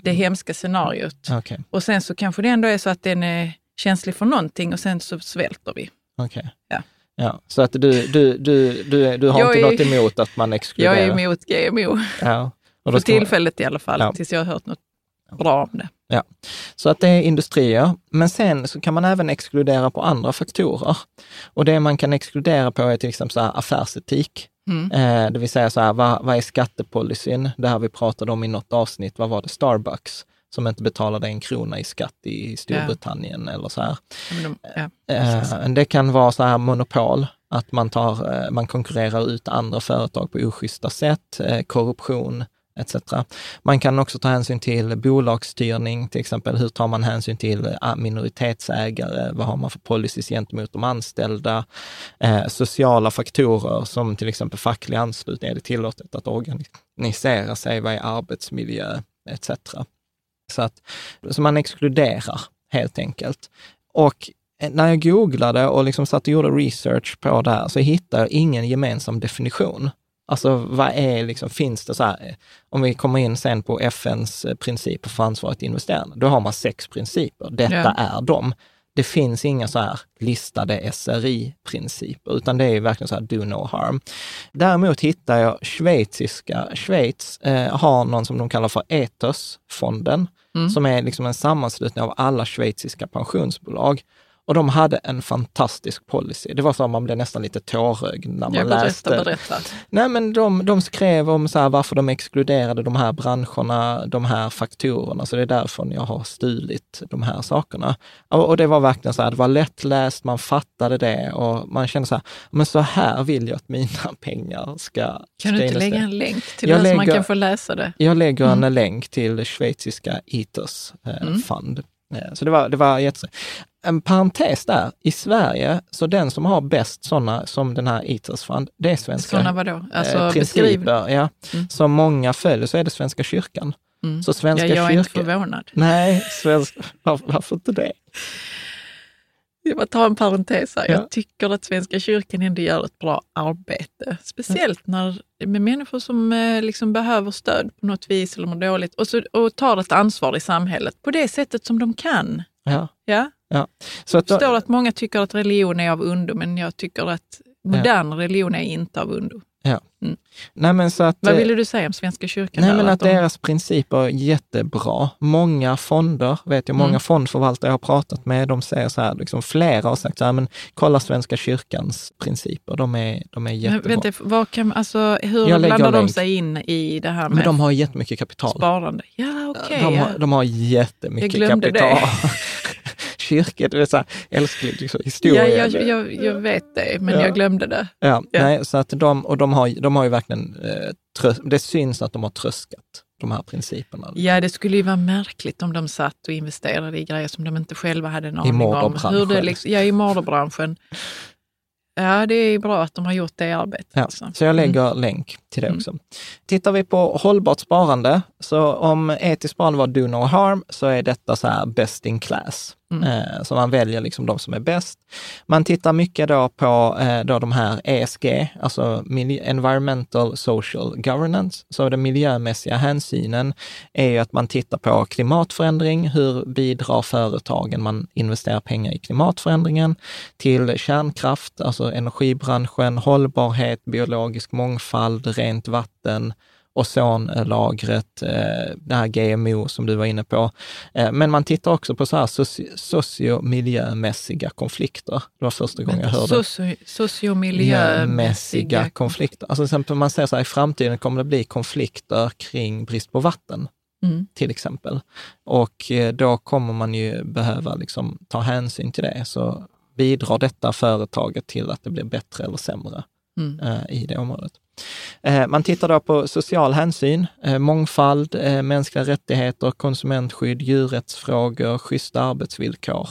Det hemska scenariot. Okej, Och sen så kanske det ändå är så att den är känslig för någonting och sen så svälter vi. okej. Ja. Ja, så att du, du, du, du, du har Jag inte är- något emot att man exkluderar? Jag är emot GMO, Ja. Och för ska man- tillfället i alla fall, Ja. tills jag har hört något bra om det. Så att det är industrier. Men sen så kan man även exkludera på andra faktorer. Och det man kan exkludera på är till exempel så affärsetik. Mm. Eh, det vill säga, så här, vad, vad är skattepolicyn? Det här vi pratade om i något avsnitt. Vad var det? Starbucks som inte betalade en krona i skatt i Storbritannien eller så här. Men de, ja. Eh, det kan vara så här monopol, att man, tar, eh, man konkurrerar ut andra företag på oschyssta sätt, eh, korruption etc. Man kan också ta hänsyn till bolagsstyrning, till exempel hur tar man hänsyn till eh, minoritetsägare, vad har man för policies gentemot de anställda, eh, sociala faktorer som till exempel facklig anslutning, är det tillåtet att organisera sig, vad är arbetsmiljö etc. Så, att, så man exkluderar helt enkelt. Och eh, när jag googlade och liksom satt och gjorde research på det här så hittade jag ingen gemensam definition. Alltså vad är liksom, finns det så här, om vi kommer in sen på FNs eh, principer för ansvarigt investerande, då har man sex principer. Detta Ja. är de. Det finns inga så här listade SRI-principer, utan det är verkligen så här do no harm. Däremot hittar jag schweiziska, Schweiz eh, har någon som de kallar för Ethos-fonden, Mm. som är liksom en sammanslutning av alla schweiziska pensionsbolag. Och de hade en fantastisk policy. Det var så att man blev nästan lite tårögd när man Jag berätta, läste. berätta. Nej, men de, de skrev om så varför de exkluderade de här branscherna, de här faktorerna, så det är därför jag har stulit de här sakerna. Och, och det var verkligen så här, det var lättläst, man fattade det och man kände så här, men så här vill jag att mina [laughs] pengar ska Kan du inte lägga en länk till Jag det så man lägger- kan få läsa det? Jag lägger Mm. en länk till schweiziska Ethos eh, Mm. Fund. Eh, Så det var, det var jätte... En parentes där, i Sverige, så den som har bäst sådana som den här Ethos Fund, det är svenska Sådana vadå? Alltså eh, principer. Ja, Mm. Som många följer, så är det Svenska kyrkan. Mm. Så Ja, Svenska jag är inte kyrkan... förvånad. Nej, svensk... Var, varför inte det? Jag bara ta en parentes här. Ja. Jag tycker att Svenska kyrkan ändå gör ett bra arbete. Speciellt när, med människor som eh, liksom behöver stöd på något vis eller mår dåligt och, så, och tar ett ansvar i samhället på det sättet som de kan. Ja. Ja? Så att, Jag förstår att många tycker att religion är av ondo, men jag tycker att modern religion är inte av ondo. nej, men så att, Vad eh, ville du säga om Svenska kyrkan? Nej, där? men att de- deras principer är jättebra. Många fonder, vet jag, många Mm. fondförvaltare jag har pratat med, de säger så här, liksom flera har sagt så här, men kolla Svenska kyrkans principer, de är, de är men, jättebra. vänta, vad kan, alltså, hur Jag blandar de sig in i det här med men de har jättemycket kapital. sparande? Ja, okej. de, ja. har, de har jättemycket Jag glömde kapital. [laughs] Kyrkan, det är så här, älskling liksom, historia. Ja, jag, jag, jag vet det, men Ja. jag glömde det. Ja, Ja. Nej, så att de, och de har, de har ju verkligen, eh, det syns att de har tröskat de här principerna. Ja, det skulle ju vara märkligt om de satt och investerade i grejer som de inte själva hade en aning om. Hur det liksom, ja, i morderbranschen. Ja, det är bra att de har gjort det arbetet. Ja, alltså. så jag lägger länk till det Mm. också. Tittar vi på hållbart sparande, så om etiskt sparande var do no harm, så är detta så här best in class. Mm. Eh, så man väljer liksom de som är bäst. Man tittar mycket då på eh, då de här ESG, alltså Environmental Social Governance. Så den miljömässiga hänsynen är ju att man tittar på klimatförändring, hur bidrar företagen man investerar pengar i klimatförändringen, till kärnkraft, alltså energibranschen, hållbarhet, biologisk mångfald, rent vatten, ozonlagret, eh, det här GMO som du var inne på. Eh, Men man tittar också på så här soci- sociomiljömässiga konflikter. Det var första gången jag hörde Socio, sociomiljömässiga konflikter. Alltså till exempel man säger så här, i framtiden kommer det bli konflikter kring brist på vatten, Mm. till exempel. Och eh, då kommer man ju behöva liksom ta hänsyn till det. Så bidrar detta företaget till att det blir bättre eller sämre Mm. i det området. Eh, man tittar då på social hänsyn, eh, mångfald, eh, mänskliga rättigheter, konsumentskydd, djurrättsfrågor, schyssta arbetsvillkor.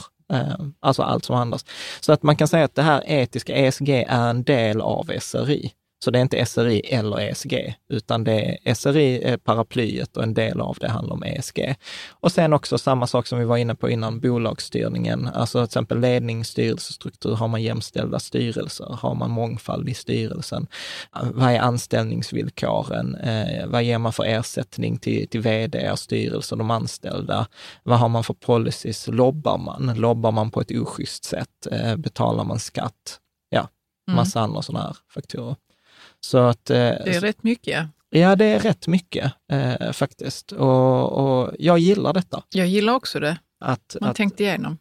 Alltså allt som handlas. Så att man kan säga att det här etiska ESG är en del av SRI. Så det är inte SRI eller ESG, utan det är SRI är paraplyet och en del av det handlar om ESG. Och sen också samma sak som vi var inne på innan, bolagsstyrningen. Alltså till exempel ledningsstyrelsestruktur, har man jämställda styrelser? Har man mångfald i styrelsen? Vad är anställningsvillkoren? Eh, vad ger man för ersättning till, till vd och styrelse och de anställda? Vad har man för policies? Lobbar man? Lobbar man på ett oschysst sätt? Eh, betalar man skatt? Ja, massa andra sådana här faktorer. Så att, eh, Det är rätt mycket. Ja, det är rätt mycket eh, faktiskt. Och, och jag gillar detta. Jag gillar också det. Att, Man att tänkte igenom.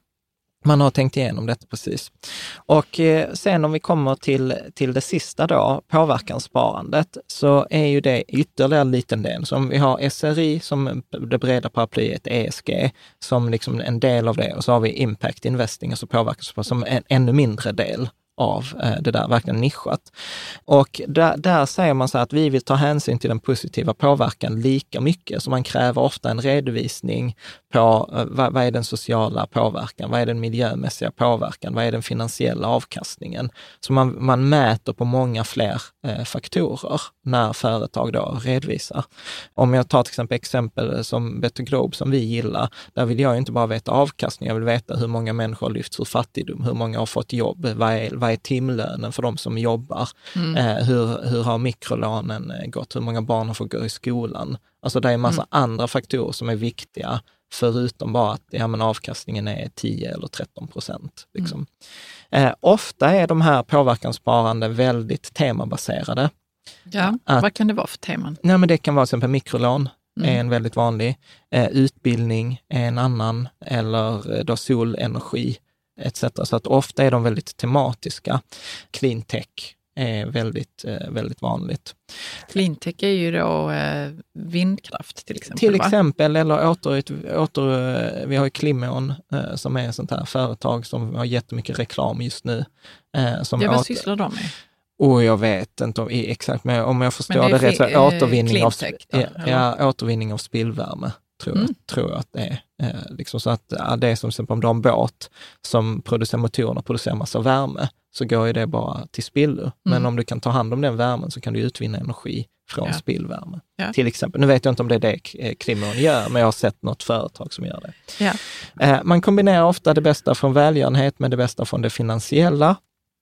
man har tänkt igenom detta precis. Och eh, sen om vi kommer till, till det sista då, påverkanssparandet, så är ju det ytterligare en liten del. Så om vi har SRI som det breda paraplyet, ESG, som liksom en del av det och så har vi impact investing, alltså påverkanssparande, som en ännu mindre del av eh, det där, verkligen nischat. Och där, där säger man så här att vi vill ta hänsyn till den positiva påverkan lika mycket, så man kräver ofta en redovisning på eh, vad, vad är den sociala påverkan, vad är den miljömässiga påverkan, vad är den finansiella avkastningen? Så man, man mäter på många fler eh, faktorer när företag då redovisar. Om jag tar till exempel exempel som Better Globe som vi gillar, där vill jag inte bara veta avkastning, jag vill veta hur många människor har lyfts ur fattigdom, hur många har fått jobb, vad är, vad är timlönen för de som jobbar, eh, hur, hur har mikrolånen eh, gått, hur många barn har fått gå i skolan. Alltså det är en massa andra faktorer som är viktiga, förutom bara att ja, men avkastningen är 10 eller 13 procent. Liksom. Eh, ofta är de här påverkanssparande väldigt temabaserade. Ja. Att- Vad kan det vara för teman? Nej, men det kan vara till exempel mikrolån, är en väldigt vanlig. Eh, utbildning är en annan, eller eh, då solenergi etc. Så att ofta är de väldigt tematiska. Clean tech är väldigt, eh, väldigt vanligt. Cleantech är ju då eh, vindkraft till exempel. Till va? exempel, eller åter, åter, vi har ju Klimon eh, som är ett sånt här företag som har jättemycket reklam just nu. Som Ja, vad åter- sysslar de med? Och jag vet inte om, exakt, men om jag förstår Men det, det rätt så är eh, återvinning av, då, ja, ja, återvinning av spillvärme. Tror jag, Mm. tror jag att det är. Eh, liksom så att ja, det är som till exempel om du har en båt som producerar motorerna producerar massa värme, så går ju det bara till spillo. Men Mm. om du kan ta hand om den värmen så kan du utvinna energi från Ja. spillvärme. Ja. Till exempel. Nu vet jag inte om det är det eh, Klimon gör, men jag har sett något företag som gör det. Ja. Eh, Man kombinerar ofta det bästa från välgörenhet med det bästa från det finansiella.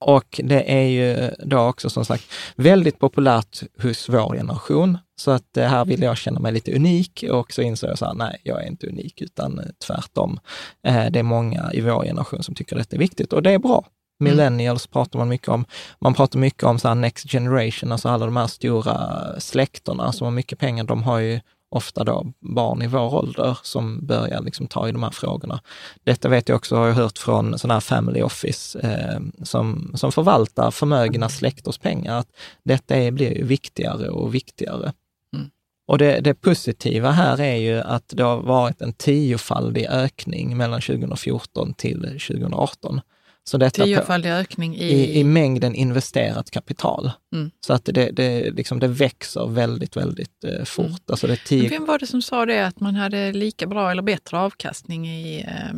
Och det är ju då också som sagt väldigt populärt hos vår generation. Så att eh, här vill jag känna mig lite unik och så insåg jag så här, nej, jag är inte unik utan eh, tvärtom. Eh, Det är många i vår generation som tycker detta är viktigt och det är bra. Millennials pratar man mycket om. Man pratar mycket om så next generation, alltså alla de här stora släkterna som har mycket pengar, de har ju ofta då barn i vår ålder som börjar liksom ta i de här frågorna. Detta vet jag också, har jag hört från sådana här family office eh, som, som förvaltar förmögna släkters pengar, att detta är, blir viktigare och viktigare. Mm. Och det, det positiva här är ju att det har varit en tiofaldig ökning mellan 2014 till 2018. Så detta Tiofaldig ökning i... i, i mängden investerat kapital. Mm. Så att det, det, liksom, det växer väldigt, väldigt eh, fort. Mm. Alltså det tio, Vem var det som sa det, att man hade lika bra eller bättre avkastning i eh,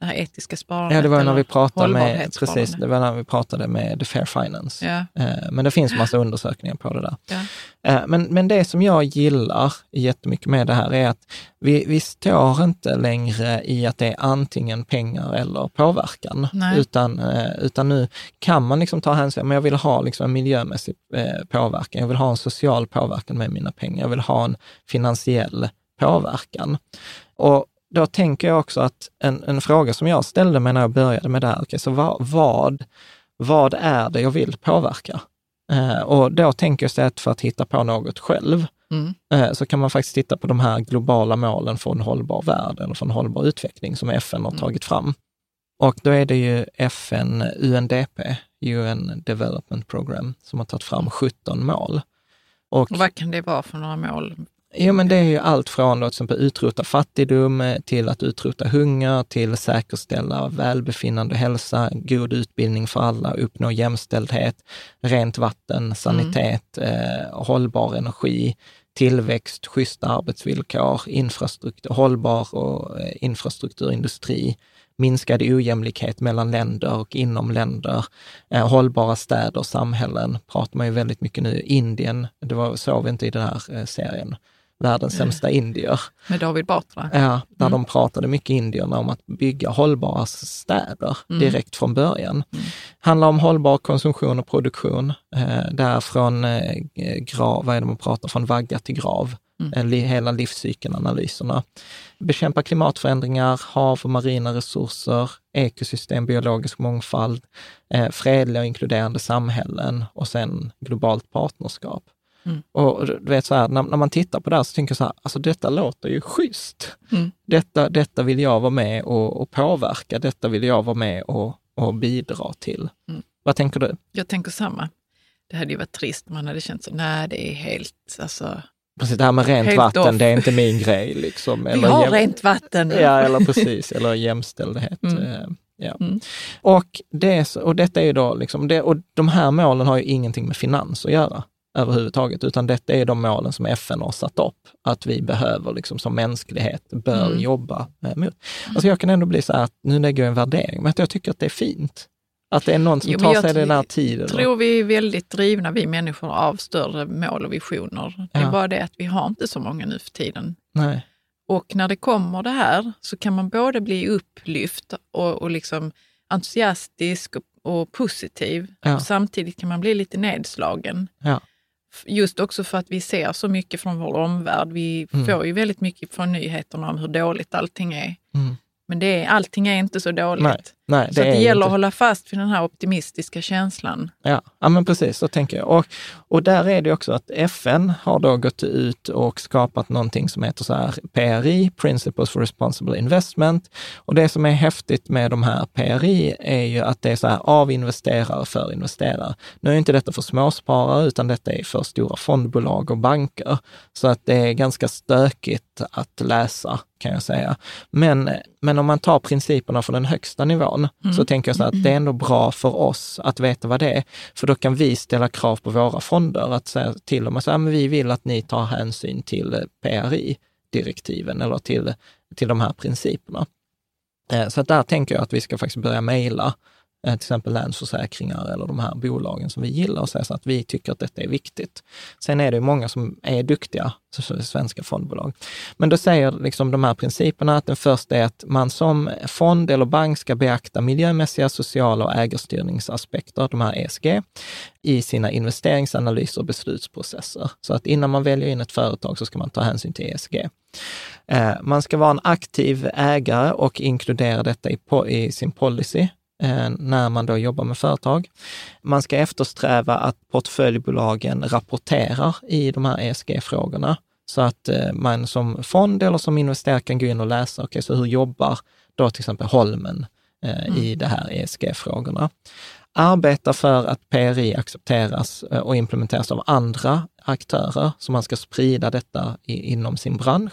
det här etiska sparandet? ja, det var när vi pratade med, precis, det var när vi pratade med The Fair Finance. Ja, Eh, Men det finns massa undersökningar på det där. ja. Eh, Men, men det som jag gillar jättemycket med det här är att vi, vi står inte längre i att det är antingen pengar eller påverkan, Nej. utan, eh, utan nu kan man liksom ta hänsyn, men jag vill ha liksom en miljömässig påverkan, jag vill ha en social påverkan med mina pengar, jag vill ha en finansiell påverkan. Och då tänker jag också att en, en fråga som jag ställde mig när jag började med det här, okay, så vad, vad, vad är det jag vill påverka? Eh, och då tänker jag istället för att hitta på något själv, Mm. eh, så kan man faktiskt titta på de här globala målen för en hållbar värld eller för en hållbar utveckling som FN har tagit fram. Och då är det ju FN UNDP, UN Development Program, som har tagit fram 17 mål. Och, Och vad kan det vara för några mål? Ja, men det är ju allt från exempel utrota fattigdom eh, till att utrota hunger, till säkerställa välbefinnande, hälsa, god utbildning för alla, uppnå jämställdhet, rent vatten, sanitet, eh, hållbar energi, tillväxt, schyssta arbetsvillkor, infrastruktur, hållbar och eh, infrastrukturindustri, minskad ojämlikhet mellan länder och inom länder, eh, hållbara städer och samhällen pratar man ju väldigt mycket nu. Indien, det var, såg vi inte i den här eh, serien, världens sämsta indier. Med David Batra? Ja, där Mm. de pratade mycket indierna om att bygga hållbara städer Mm. direkt från början. Handlar om hållbar konsumtion och produktion. Eh, där från eh, grav, vad är det man pratar, från vagga till grav. mm. hela livscykelanalyserna. Bekämpa klimatförändringar, hav och marina resurser, ekosystem, biologisk mångfald, eh, fredliga och inkluderande samhällen och sen globalt partnerskap. Mm. Och du vet, så här, när, när, man tittar på det här så tänker jag så här, alltså detta låter ju schysst. Mm. Detta, detta vill jag vara med och, och påverka, detta vill jag vara med och, och bidra till. Mm. Vad tänker du? Jag tänker samma. Det hade ju varit trist man hade känt så, nej det är helt, alltså Precis, det här med rent vatten, off. det är inte min grej. Liksom. [laughs] Eller Vi har jäm... rent vatten. Ja, eller precis, eller jämställdhet. Mm. Eh, ja. Mm. Och, det, och detta är ju då, liksom, det, och de här målen har ju ingenting med finans att göra överhuvudtaget, utan detta är de målen som FN har satt upp, att vi behöver liksom som mänsklighet bör mm. jobba eh, mot. Alltså jag kan ändå bli så här, att nu lägger jag en värdering, men att jag tycker att det är fint. Att det är någon som jo, tar sig den här tiden. Jag tror vi är väldigt drivna, vi människor, av större mål och visioner. Det är bara det att vi har inte så många nu för tiden. Nej. Och när det kommer det här så kan man både bli upplyft och, och liksom entusiastisk och, och positiv. Ja. Och samtidigt kan man bli lite nedslagen. Ja. Just också för att vi ser så mycket från vår omvärld. Vi mm. får ju väldigt mycket från nyheterna om hur dåligt allting är. Mm. Men det är, allting är inte så dåligt. Nej, nej, det så det gäller inte. att hålla fast vid den här optimistiska känslan. Ja, ja men precis, så tänker jag. Och, och där är det också att FN har då gått ut och skapat någonting som heter så här PRI, Principles for Responsible Investment. Och det som är häftigt med de här PRI är ju att det är så här av investerare för investerare. Nu är inte detta för småsparare, utan detta är för stora fondbolag och banker. Så att det är ganska stökigt att läsa kan jag säga. Men, men om man tar principerna från den högsta nivån, mm. så tänker jag så att det är ändå bra för oss att veta vad det är. För då kan vi ställa krav på våra fonder, att säga till dem att vi vill att ni tar hänsyn till PRI-direktiven eller till, till de här principerna. Eh, så att där tänker jag att vi ska faktiskt börja mejla Eh, till exempel Länsförsäkringar eller de här bolagen som vi gillar och säger så att vi tycker att detta är viktigt. Sen är det många som är duktiga, svenska fondbolag. Men då säger liksom de här principerna att den första är att man som fond eller bank ska beakta miljömässiga, sociala och ägarstyrningsaspekter, de här ESG, i sina investeringsanalyser och beslutsprocesser. Så att innan man väljer in ett företag så ska man ta hänsyn till ESG. Eh, man ska vara en aktiv ägare och inkludera detta i, i sin policy när man då jobbar med företag. Man ska eftersträva att portföljbolagen rapporterar i de här ESG-frågorna så att eh, man som fond eller som investerare kan gå in och läsa, okej, okay, så hur jobbar då till exempel Holmen eh, mm. i de här ESG-frågorna? Arbeta för att PRI accepteras och implementeras av andra aktörer, så man ska sprida detta i, inom sin bransch.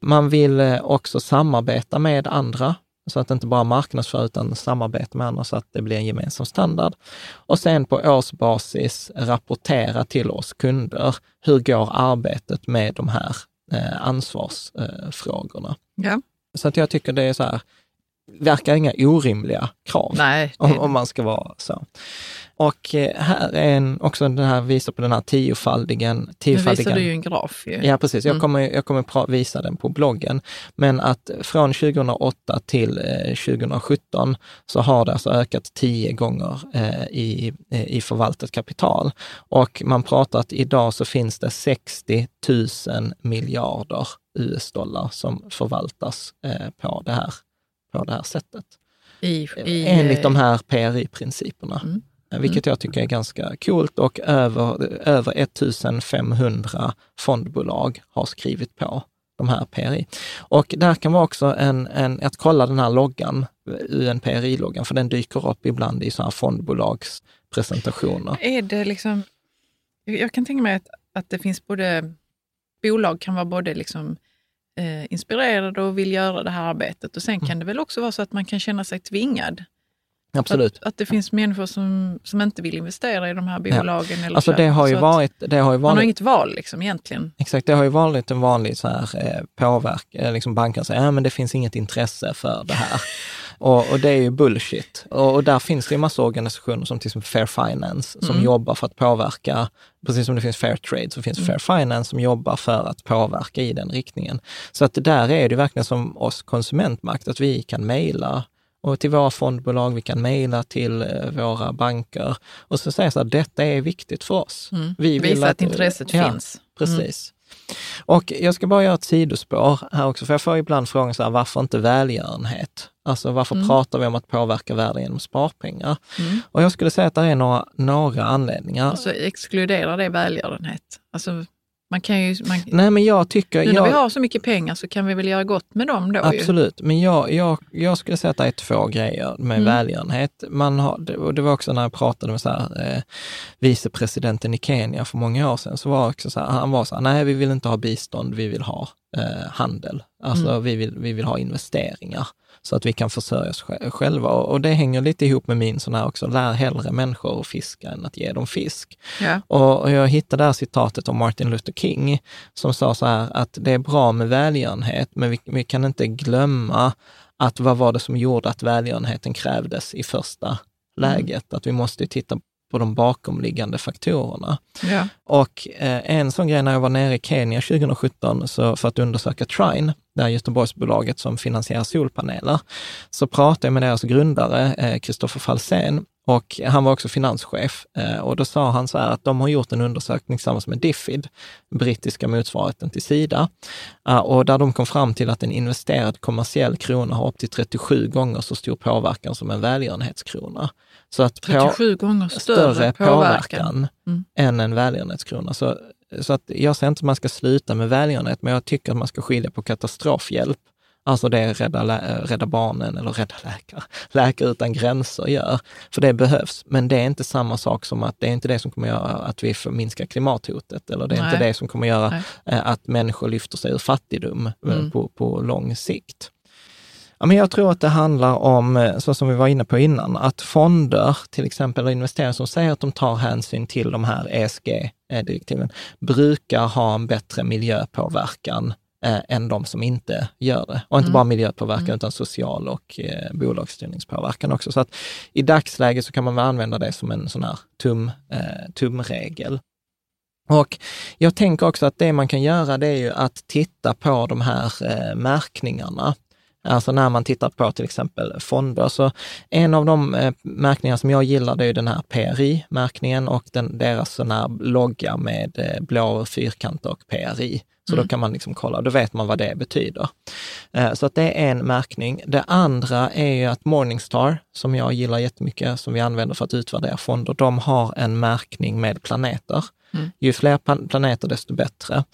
Man vill också samarbeta med andra så att inte bara marknadsför utan samarbeta med andra så att det blir en gemensam standard. Och sen på årsbasis rapportera till oss kunder, hur går arbetet med de här eh, ansvarsfrågorna? Ja. Så att jag tycker det är så här, verkar inga orimliga krav, Nej, om, om man ska vara så. Och eh, här är en, också den här, visar på den här tiofaldigen. tiofaldigen. Nu visar du ju en graf. Ju. Ja, precis. Mm. Jag kommer, jag kommer visa den på bloggen. Men att från 2008 till 2017 eh, så har det alltså ökat tio gånger eh, i, i förvaltat kapital. Och man pratar att idag så finns det 60 000 miljarder US-dollar som förvaltas på det här, på det här sättet. I, i, Enligt de här PRI-principerna. Mm. Mm. vilket jag tycker är ganska coolt och över, över 1500 fondbolag har skrivit på de här PRI. Och där kan vara också en, en att kolla den här loggan, UNPRI-loggan, för den dyker upp ibland i sådana här fondbolags presentationer. Är det liksom, jag kan tänka mig att, att det finns både, bolag kan vara både liksom eh, inspirerade och vill göra det här arbetet och sen kan mm. det väl också vara så att man kan känna sig tvingad Absolut. Att, att, det finns människor som, som inte vill investera i de här bolagen. Ja. Eller alltså det har ju varit, det har ju varit... Man har inget val liksom egentligen. Exakt, det har ju varit en vanlig så här, eh, påverk, eh, liksom banken säger, ja men det finns inget intresse för det här. [laughs] och, och, det är ju bullshit. Och, och, där finns det ju massa organisationer som till exempel Fair Finance som mm. jobbar för att påverka, precis som det finns Fair Trade så finns mm. Fair Finance som jobbar för att påverka i den riktningen. Så att där är det verkligen som oss konsumentmakt, att vi kan mejla och till våra fondbolag, vi kan mejla till eh, våra banker och så säga så att detta är viktigt för oss. Mm. Vi vill Visa att, att intresset ja, finns. Precis. Och jag ska bara göra ett sidospår här också, för jag får ibland frågan så här, varför inte välgörenhet? Alltså varför Mm. pratar vi om att påverka världen genom sparpengar? Mm. Och jag skulle säga att det är några, några anledningar. Alltså exkluderar det välgörenhet? Alltså, man kan ju, man, Nej, men jag tycker... nu när jag, vi har så mycket pengar så kan vi väl göra gott med dem då ju. Absolut, men jag, jag, jag skulle säga att det är två grejer med Mm. välgörenhet. Man har, det, och det var också när jag pratade med så här, eh, vicepresidenten i Kenya för många år sedan, så var också så här, han var så här, nej vi vill inte ha bistånd, vi vill ha eh, handel. Alltså Mm. vi, vill, vi vill ha investeringar så att vi kan försörja oss sj- själva. Och, det hänger lite ihop med min sån här också, lär hellre människor att fiska än att ge dem fisk. Ja. Och, jag hittade det här citatet av Martin Luther King som sa så här att det är bra med välgörenhet, men vi, vi kan inte glömma att vad var det som gjorde att välgörenheten krävdes i första läget? Att vi måste titta på de bakomliggande faktorerna. Ja. Och eh, en sån grej när jag var nere i Kenya 2017 så för att undersöka Trine, det här Göteborgsbolaget som finansierar solpaneler, så pratade jag med deras grundare, Kristoffer eh, Falsén, och han var också finanschef. Eh, och då sa han så här att de har gjort en undersökning tillsammans med Diffid, brittiska motsvarigheten till Sida, eh, och där de kom fram till att en investerad kommersiell krona har upp till 37 gånger så stor påverkan som en välgörenhetskrona. Så att på- 37 gånger större, större påverkan. Mm. än en välgörenhetskrona. Så, så att jag säger inte att man ska sluta med välgörenhet, men jag tycker att man ska skilja på katastrofhjälp, alltså det Rädda, Rädda Barnen eller Rädda Läkare, [laughs] Läkare utan gränser gör, för det behövs. Men det är inte samma sak som att det är inte det som kommer göra att vi får minska klimathotet, eller det är inte Nej. det som kommer göra Nej. eh, att människor lyfter sig ur fattigdom eh, Mm. på, på lång sikt. Ja, men jag tror att det handlar om, eh, så som vi var inne på innan, att fonder, till exempel investerare som säger att de tar hänsyn till de här ESG-direktiven, brukar ha en bättre miljöpåverkan eh, än de som inte gör det. Och inte Mm. bara miljöpåverkan, Mm. utan social och eh, bolagsstyrningspåverkan också. Så att i dagsläget så kan man väl använda det som en sån här tum, eh, tumregel. Och jag tänker också att det man kan göra det är ju att titta på de här eh, märkningarna. Alltså när man tittar på till exempel fonder. Så en av de eh, märkningar som jag gillar det är den här PRI-märkningen och den, deras sån här logga med eh, blå fyrkant och PRI. Så Mm. då kan man liksom kolla, då vet man vad det betyder. Eh, Så att det är en märkning. Det andra är ju att Morningstar, som jag gillar jättemycket, som vi använder för att utvärdera fonder, de har en märkning med planeter. Mm. Ju fler planeter, desto bättre.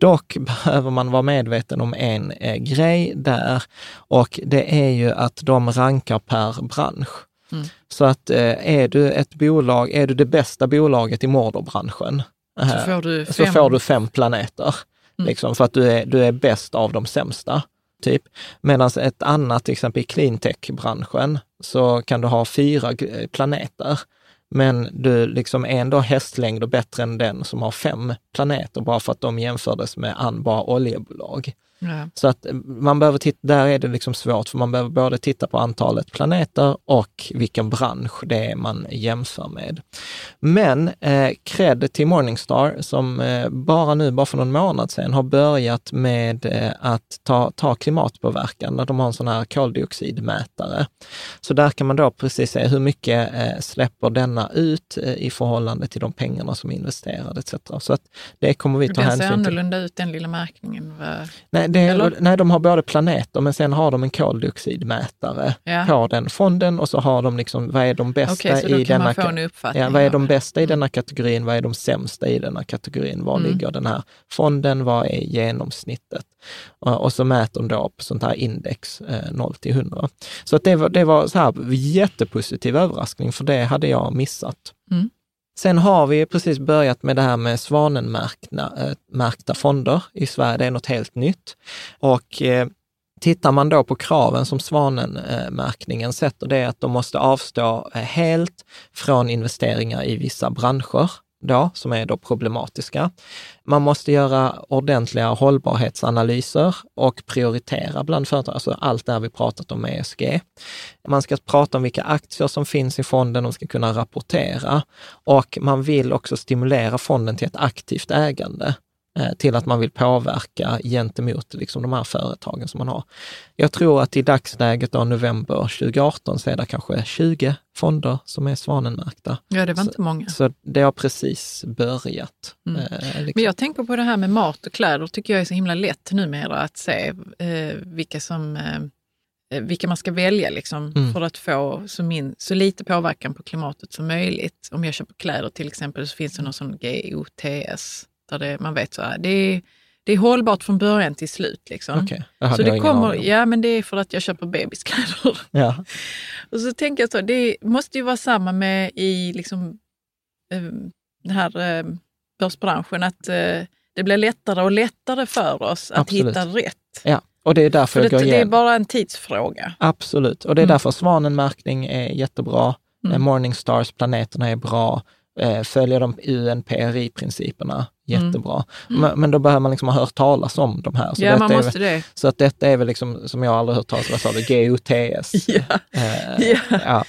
Dock behöver man vara medveten om en eh, grej där och det är ju att de rankar per bransch. Mm. Så att eh, är du ett bolag, är du det bästa bolaget i morderbranschen, Så eh, får du så fem. får du fem planeter. Mm. Liksom, för att du är, du är bäst av de sämsta. Typ. Medan ett annat, till exempel i cleantech-branschen, så kan du ha fyra g- planeter. Men du liksom är ändå hästlängder bättre än den som har fem planeter, bara för att de jämfördes med andra oljebolag. Ja. Så att eh, man behöver titta, där är det liksom svårt, för man behöver både titta på antalet planeter och vilken bransch det är man jämför med. Men eh, cred till Morningstar som eh, bara nu, bara för någon månad sedan, har börjat med eh, att ta, ta klimatpåverkan. De har en sån här koldioxidmätare. Så där kan man då precis se hur mycket eh, släpper denna ut eh, i förhållande till de pengarna som är investerade etc. Så att det kommer vi ta Den ser hänsyn till. annorlunda ut, den lilla märkningen. va? Nej, det, nej, de har både planeter, men sen har de en koldioxidmätare Ja. på den fonden och så har de liksom, vad är de bästa så då i kan denna man få ka- en uppfattning. Ja, vad är de bästa i Mm. denna kategorin? Vad är de sämsta i denna kategorin? Var Mm. ligger den här fonden? Vad är genomsnittet? Och, så mäter de då på sånt här index eh, 0 till 100. Så att det var, det var så här jättepositiv överraskning, för det hade jag missat. Mm. Sen har vi precis börjat med det här med svanenmärkta eh, fonder i Sverige. Det är något helt nytt. Och eh, tittar man då på kraven som Svanenmärkningen sätter, det är att de måste avstå eh, helt från investeringar i vissa branscher då, som är då problematiska. Man måste göra ordentliga hållbarhetsanalyser och prioritera bland företag, alltså allt det här vi pratat om med ESG. Man ska prata om vilka aktier som finns i fonden, de ska kunna rapportera och man vill också stimulera fonden till ett aktivt ägande eh, till att man vill påverka gentemot liksom, de här företagen som man har. Jag tror att i dagsläget, då, november 2018, så är det kanske 20 fonder som är svanenmärkta. Ja, det var så, inte många. Så det har precis börjat. Mm. Eh, liksom. Men jag tänker på det här med mat och kläder, tycker jag är så himla lätt numera att se eh, vilka som eh, vilka man ska välja liksom, Mm. för att få så, min, så lite påverkan på klimatet som möjligt. Om jag köper kläder till exempel så finns det någon sån GOTS, där det, man vet så här, det är, det är hållbart från början till slut. Liksom. Det hade Så det kommer, ja men det är för att jag köper bebiskläder. Ja. [laughs] Och så tänker jag så, det måste ju vara samma med i liksom, eh, den här eh, börsbranschen, att eh, det blir lättare och lättare för oss att Absolut. hitta rätt. ja, och det är därför För det, det är bara en tidsfråga. Absolut, och det är Mm. därför svanenmärkning är jättebra. Mm. Eh, Morningstars, planeterna är bra. Eh, Följer de UNPRI-principerna, jättebra. Men, men då behöver man liksom ha hört talas om de här. Så, Mm. ja, detta man är, måste det. så att detta är väl liksom, som jag aldrig hört talas om, vad sa du, GOTS? [laughs] Ja. Eh, Ja. ja.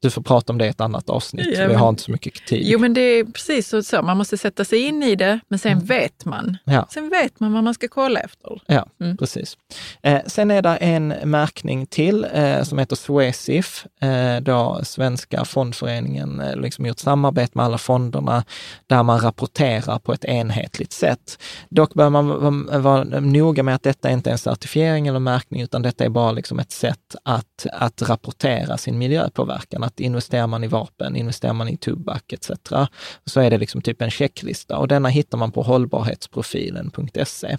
Du får prata om det i ett annat avsnitt, Ja, vi men- har inte så mycket tid. Jo, men det är precis så. Man måste sätta sig in i det, men sen vet man. Mm. Ja. Sen vet man vad man ska kolla efter. Ja, Mm. precis. Eh, sen är det en märkning till eh, som heter Swesif, eh, då Svenska fondföreningen eh, liksom gjort samarbete med alla fonderna där man rapporterar på ett enhetligt sätt. Dock bör man vara, vara noga med att detta inte är en certifiering eller märkning, utan detta är bara liksom ett sätt att, att rapportera sin miljöpåverkan. Att investerar man i vapen, investerar man i tobak etc. så är det liksom typ en checklista och denna hittar man på hållbarhetsprofilen.se.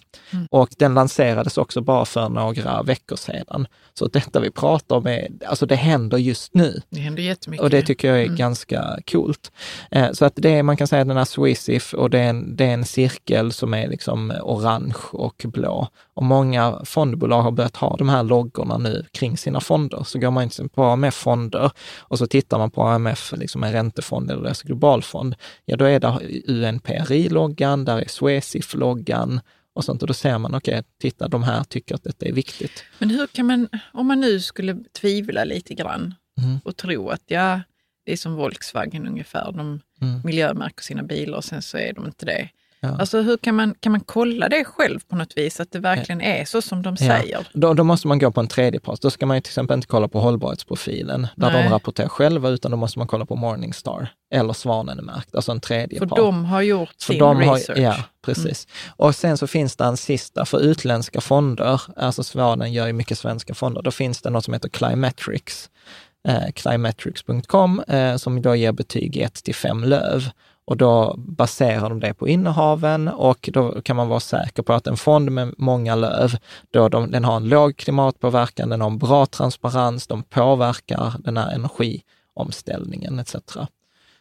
Och den lanserades också bara för några veckor sedan. Så detta vi pratar om, är, alltså det händer just nu. Det händer jättemycket. Och det tycker jag är Mm. ganska coolt. Eh, så att det är, man kan säga den här Swisif och det är, en, det är en cirkel som är liksom orange och blå. Och många fondbolag har börjat ha de här loggorna nu kring sina fonder. Så går man in på AMF fonder och så tittar man på AMF, liksom en räntefond eller deras globalfond. Ja, då är det UNPRI-loggan, där är Swesif-loggan och sånt. Och då ser man, okej, titta, de här tycker att detta är viktigt. Men hur kan man, om man nu skulle tvivla lite grann Mm. och tro att ja, det är som Volkswagen ungefär, de Mm. miljömärker sina bilar och sen så är de inte det. Ja. Alltså hur kan man, kan man kolla det själv på något vis, att det verkligen är så som de Ja. säger? Då, då måste man gå på en tredje part. Då ska man ju till exempel inte kolla på hållbarhetsprofilen, där Nej. de rapporterar själva, utan då måste man kolla på Morningstar eller Svanen är märkt, alltså en tredje För part. de har gjort För sin de research. Mm. ja, precis. Och sen så finns det en sista för utländska fonder, alltså Svanen gör ju mycket svenska fonder, då finns det något som heter Climetrics, eh, climetrics.com, eh, som då ger betyg 1 till 5 löv. Och då baserar de det på innehaven och då kan man vara säker på att en fond med många löv, då de, den har en låg klimatpåverkan, den har en bra transparens, de påverkar den här energiomställningen etc.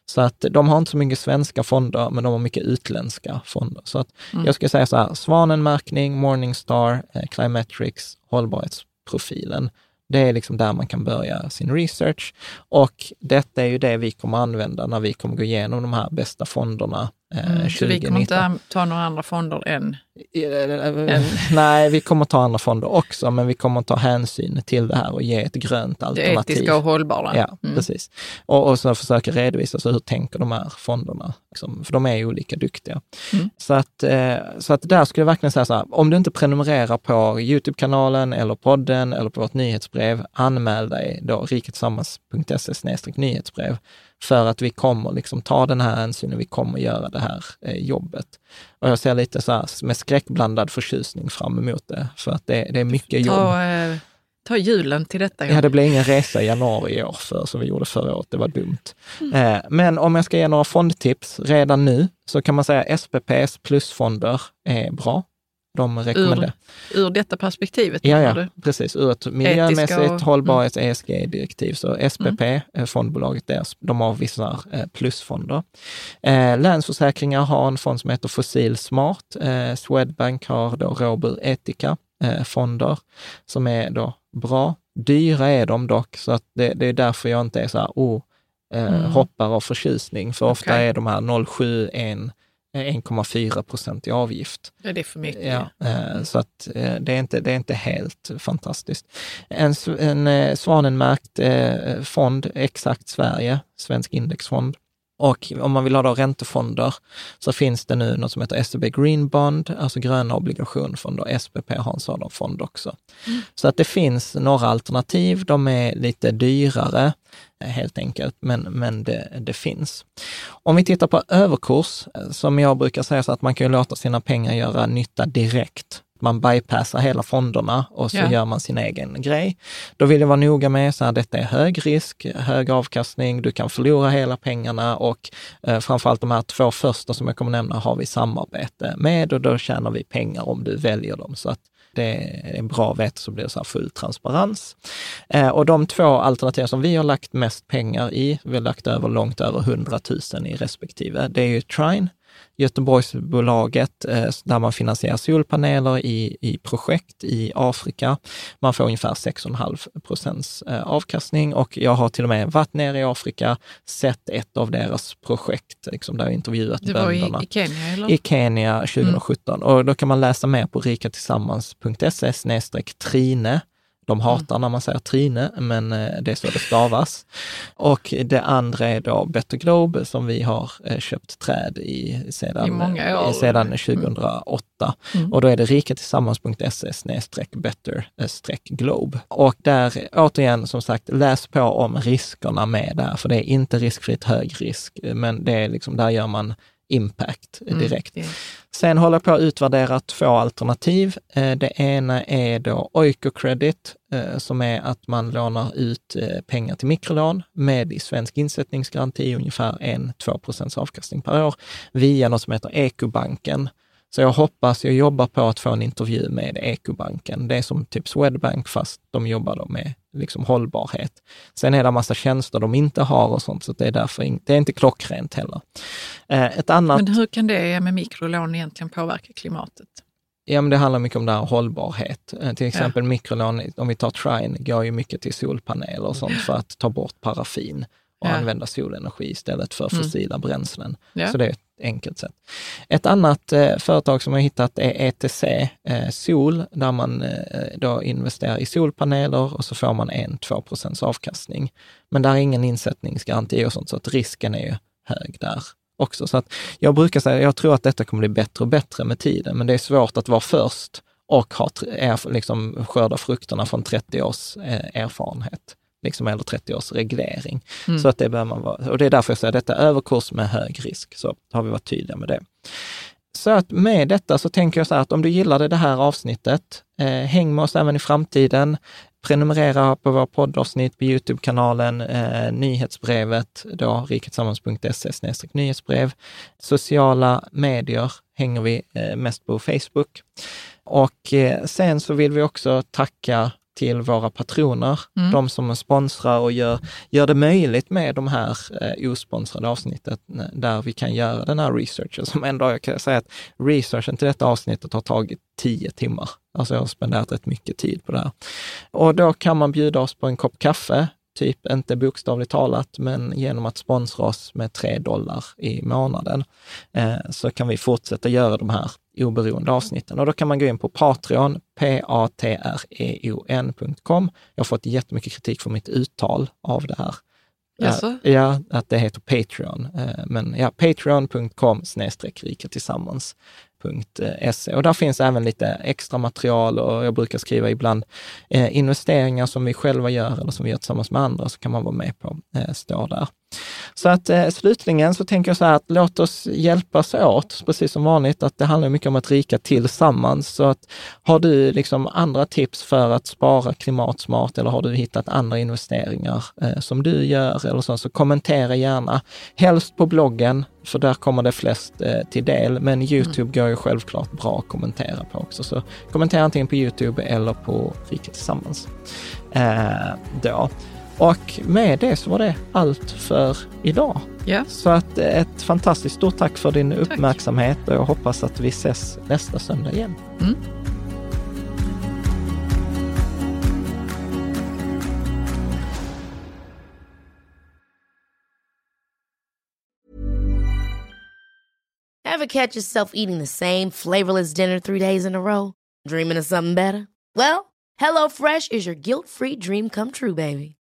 Så att de har inte så mycket svenska fonder, men de har mycket utländska fonder. Så att jag skulle säga så här, Svanenmärkning, Morningstar, eh, Climetrics, hållbarhetsprofilen. Det är liksom där man kan börja sin research. Och detta är ju det vi kommer använda när vi kommer gå igenom de här bästa fonderna Mm, så vi 2019. kommer inte ta några andra fonder än... [laughs] Nej, vi kommer ta andra fonder också, men vi kommer ta hänsyn till det här och ge ett grönt Det alternativ. etiska och hållbara. Ja, Mm. precis. Och, och så försöka redovisa så hur tänker de här fonderna, liksom, för de är ju olika duktiga. Mm. Så, att, eh, så att där skulle jag verkligen säga så här, om du inte prenumererar på Youtube-kanalen eller podden eller på vårt nyhetsbrev, anmäl dig då riketsammans.se nyhetsbrev för att vi kommer liksom ta den här hänsynen, vi kommer göra det här eh, jobbet. Och jag ser lite så här med skräckblandad förtjusning fram emot det, för att det, det är mycket jobb. Ta, eh, ta julen till detta. Ja, det blev ingen resa i januari i år för, som vi gjorde förra året. Det var dumt. Eh, men om jag ska ge några fondtips redan nu så kan man säga SPPs plusfonder är bra. De rekommenderar. Ur detta perspektivet Ja, ja, du? precis. Ur ett miljömässigt och- mm. hållbarhets ESG-direktiv. Så SPP, eh, fondbolaget där, de har vissa eh, plusfonder. Eh, Länsförsäkringar har en fond som heter Fossil Smart. Eh, Swedbank har då Robur Etica eh, fonder som är då bra. Dyra är de dock, så att det, det är därför jag inte är så här, oh, eh, Mm. hoppar av förtjusning. För ofta Okej. är de här 0,7, 1, 1,4 procent i avgift. Ja, det är för mycket. Ja, eh, så att eh, det är, inte, det är inte helt fantastiskt. En, en eh, eh, fond, Exakt Sverige, svensk indexfond. Och om man vill ha då räntefonder så finns det nu något som heter SEB Green Bond, alltså gröna obligationfonder. SPP har en sådan fond också. Mm. Så att det finns några alternativ. De är lite dyrare helt enkelt, men, men det, det finns. Om vi tittar på överkurs, som jag brukar säga så att man kan låta sina pengar göra nytta direkt man bypassar hela fonderna och så ja. gör man sin egen grej. Då vill jag vara noga med att detta är hög risk, hög avkastning, du kan förlora hela pengarna och eh, framförallt de här två första som jag kommer nämna har vi samarbete med och då tjänar vi pengar om du väljer dem. Så att det är bra vett så blir det så full transparens. Eh, och de två alternativ som vi har lagt mest pengar i, vi har lagt över långt över 100 000 i respektive, det är ju Trine Göteborgsbolaget eh, där man finansierar solpaneler i, i projekt i Afrika. Man får ungefär 6,5 procents eh, avkastning och jag har till och med varit nere i Afrika, sett ett av deras projekt, liksom, där jag intervjuat det bönderna. var i, i Kenya? Eller? I Kenya 2017 mm. och då kan man läsa mer på rikatillsammans.se trine de hatar mm. när man säger Trine, men eh, det är så det stavas. Och det andra är då Better Globe som vi har eh, köpt träd i sedan, I år. sedan 2008. Mm. Och då är det rikatillsammans.se better-globe. Och där, återigen, som sagt, läs på om riskerna med det här, för det är inte riskfritt hög risk, men det är liksom, där gör man impact mm, direkt. Mm, Sen håller jag på att utvärdera två alternativ. Eh, det ena är då Oikocredit, eh, som är att man lånar ut eh, pengar till mikrolån med i svensk insättningsgaranti ungefär 1-2 procents avkastning per år via något som heter Ekobanken. Så jag hoppas, jag jobbar på att få en intervju med Ekobanken. Det är som typ Swedbank fast de jobbar då med liksom hållbarhet. Sen är det en massa tjänster de inte har och sånt, så det är därför det är inte klockrent heller. Eh, ett annat... Men hur kan det med mikrolån egentligen påverka klimatet? Ja, men det handlar mycket om det här hållbarhet. Eh, till exempel ja. mikrolån, om vi tar Trine, går ju mycket till solpaneler och sånt för att ta bort paraffin och ja. använda solenergi istället för mm. fossila mm. bränslen. Ja. Så det är ett enkelt sätt. Ett annat eh, företag som jag hittat är ETC eh, Sol, där man eh, då investerar i solpaneler och så får man en 2 procents avkastning. Men där är ingen insättningsgaranti och sånt, så att risken är ju hög där också. Så att jag brukar säga, jag tror att detta kommer bli bättre och bättre med tiden, men det är svårt att vara först och ha, är, liksom, skörda frukterna från 30 års eh, erfarenhet liksom, eller 30 års reglering. Mm. Så att det man vara, och det är därför jag säger detta överkurs med hög risk, så har vi varit tydliga med det. Så att med detta så tänker jag så här att om du gillade det här avsnittet, eh, häng med oss även i framtiden. Prenumerera på våra poddavsnitt på Youtube-kanalen, eh, nyhetsbrevet, då riketsammans.se nyhetsbrev. Sociala medier hänger vi eh, mest på Facebook. Och eh, sen så vill vi också tacka till våra patroner, mm. de som sponsrar och gör, gör det möjligt med de här eh, osponsrade avsnittet där vi kan göra den här researchen. Som ändå, jag kan säga att researchen till detta avsnittet har tagit tio timmar. Alltså jag har spenderat rätt mycket tid på det här. Och då kan man bjuda oss på en kopp kaffe, typ inte bokstavligt talat, men genom att sponsra oss med tre dollar i månaden eh, så kan vi fortsätta göra de här oberoende avsnitten. Och då kan man gå in på Patreon, p-a-t-r-e-o-n.com. Jag har fått jättemycket kritik för mitt uttal av det här. Jaså? Ja, att det heter Patreon. Eh, men ja, patreon.com snedstreck rika tillsammans. Och där finns även lite extra material och jag brukar skriva ibland eh, investeringar som vi själva gör eller som vi gör tillsammans med andra, så kan man vara med på, eh, stå där. Så att eh, slutligen så tänker jag så här att låt oss hjälpas åt, precis som vanligt, att det handlar mycket om att rika tillsammans. Så att har du liksom andra tips för att spara klimatsmart eller har du hittat andra investeringar eh, som du gör eller så, så kommentera gärna. Helst på bloggen, för där kommer det flest eh, till del. Men Youtube mm. går ju självklart bra att kommentera på också. Så kommentera antingen på Youtube eller på Rika Tillsammans. Eh, då. Och med det så var det allt för idag. Ja. Så att eh, ett fantastiskt stort tack för din tack. uppmärksamhet och jag hoppas att vi ses nästa söndag igen. Mm. Have catch yourself eating the same flavorless dinner three days in a row? Dreaming of something better? Well, hello fresh is your guilt free dream come true baby.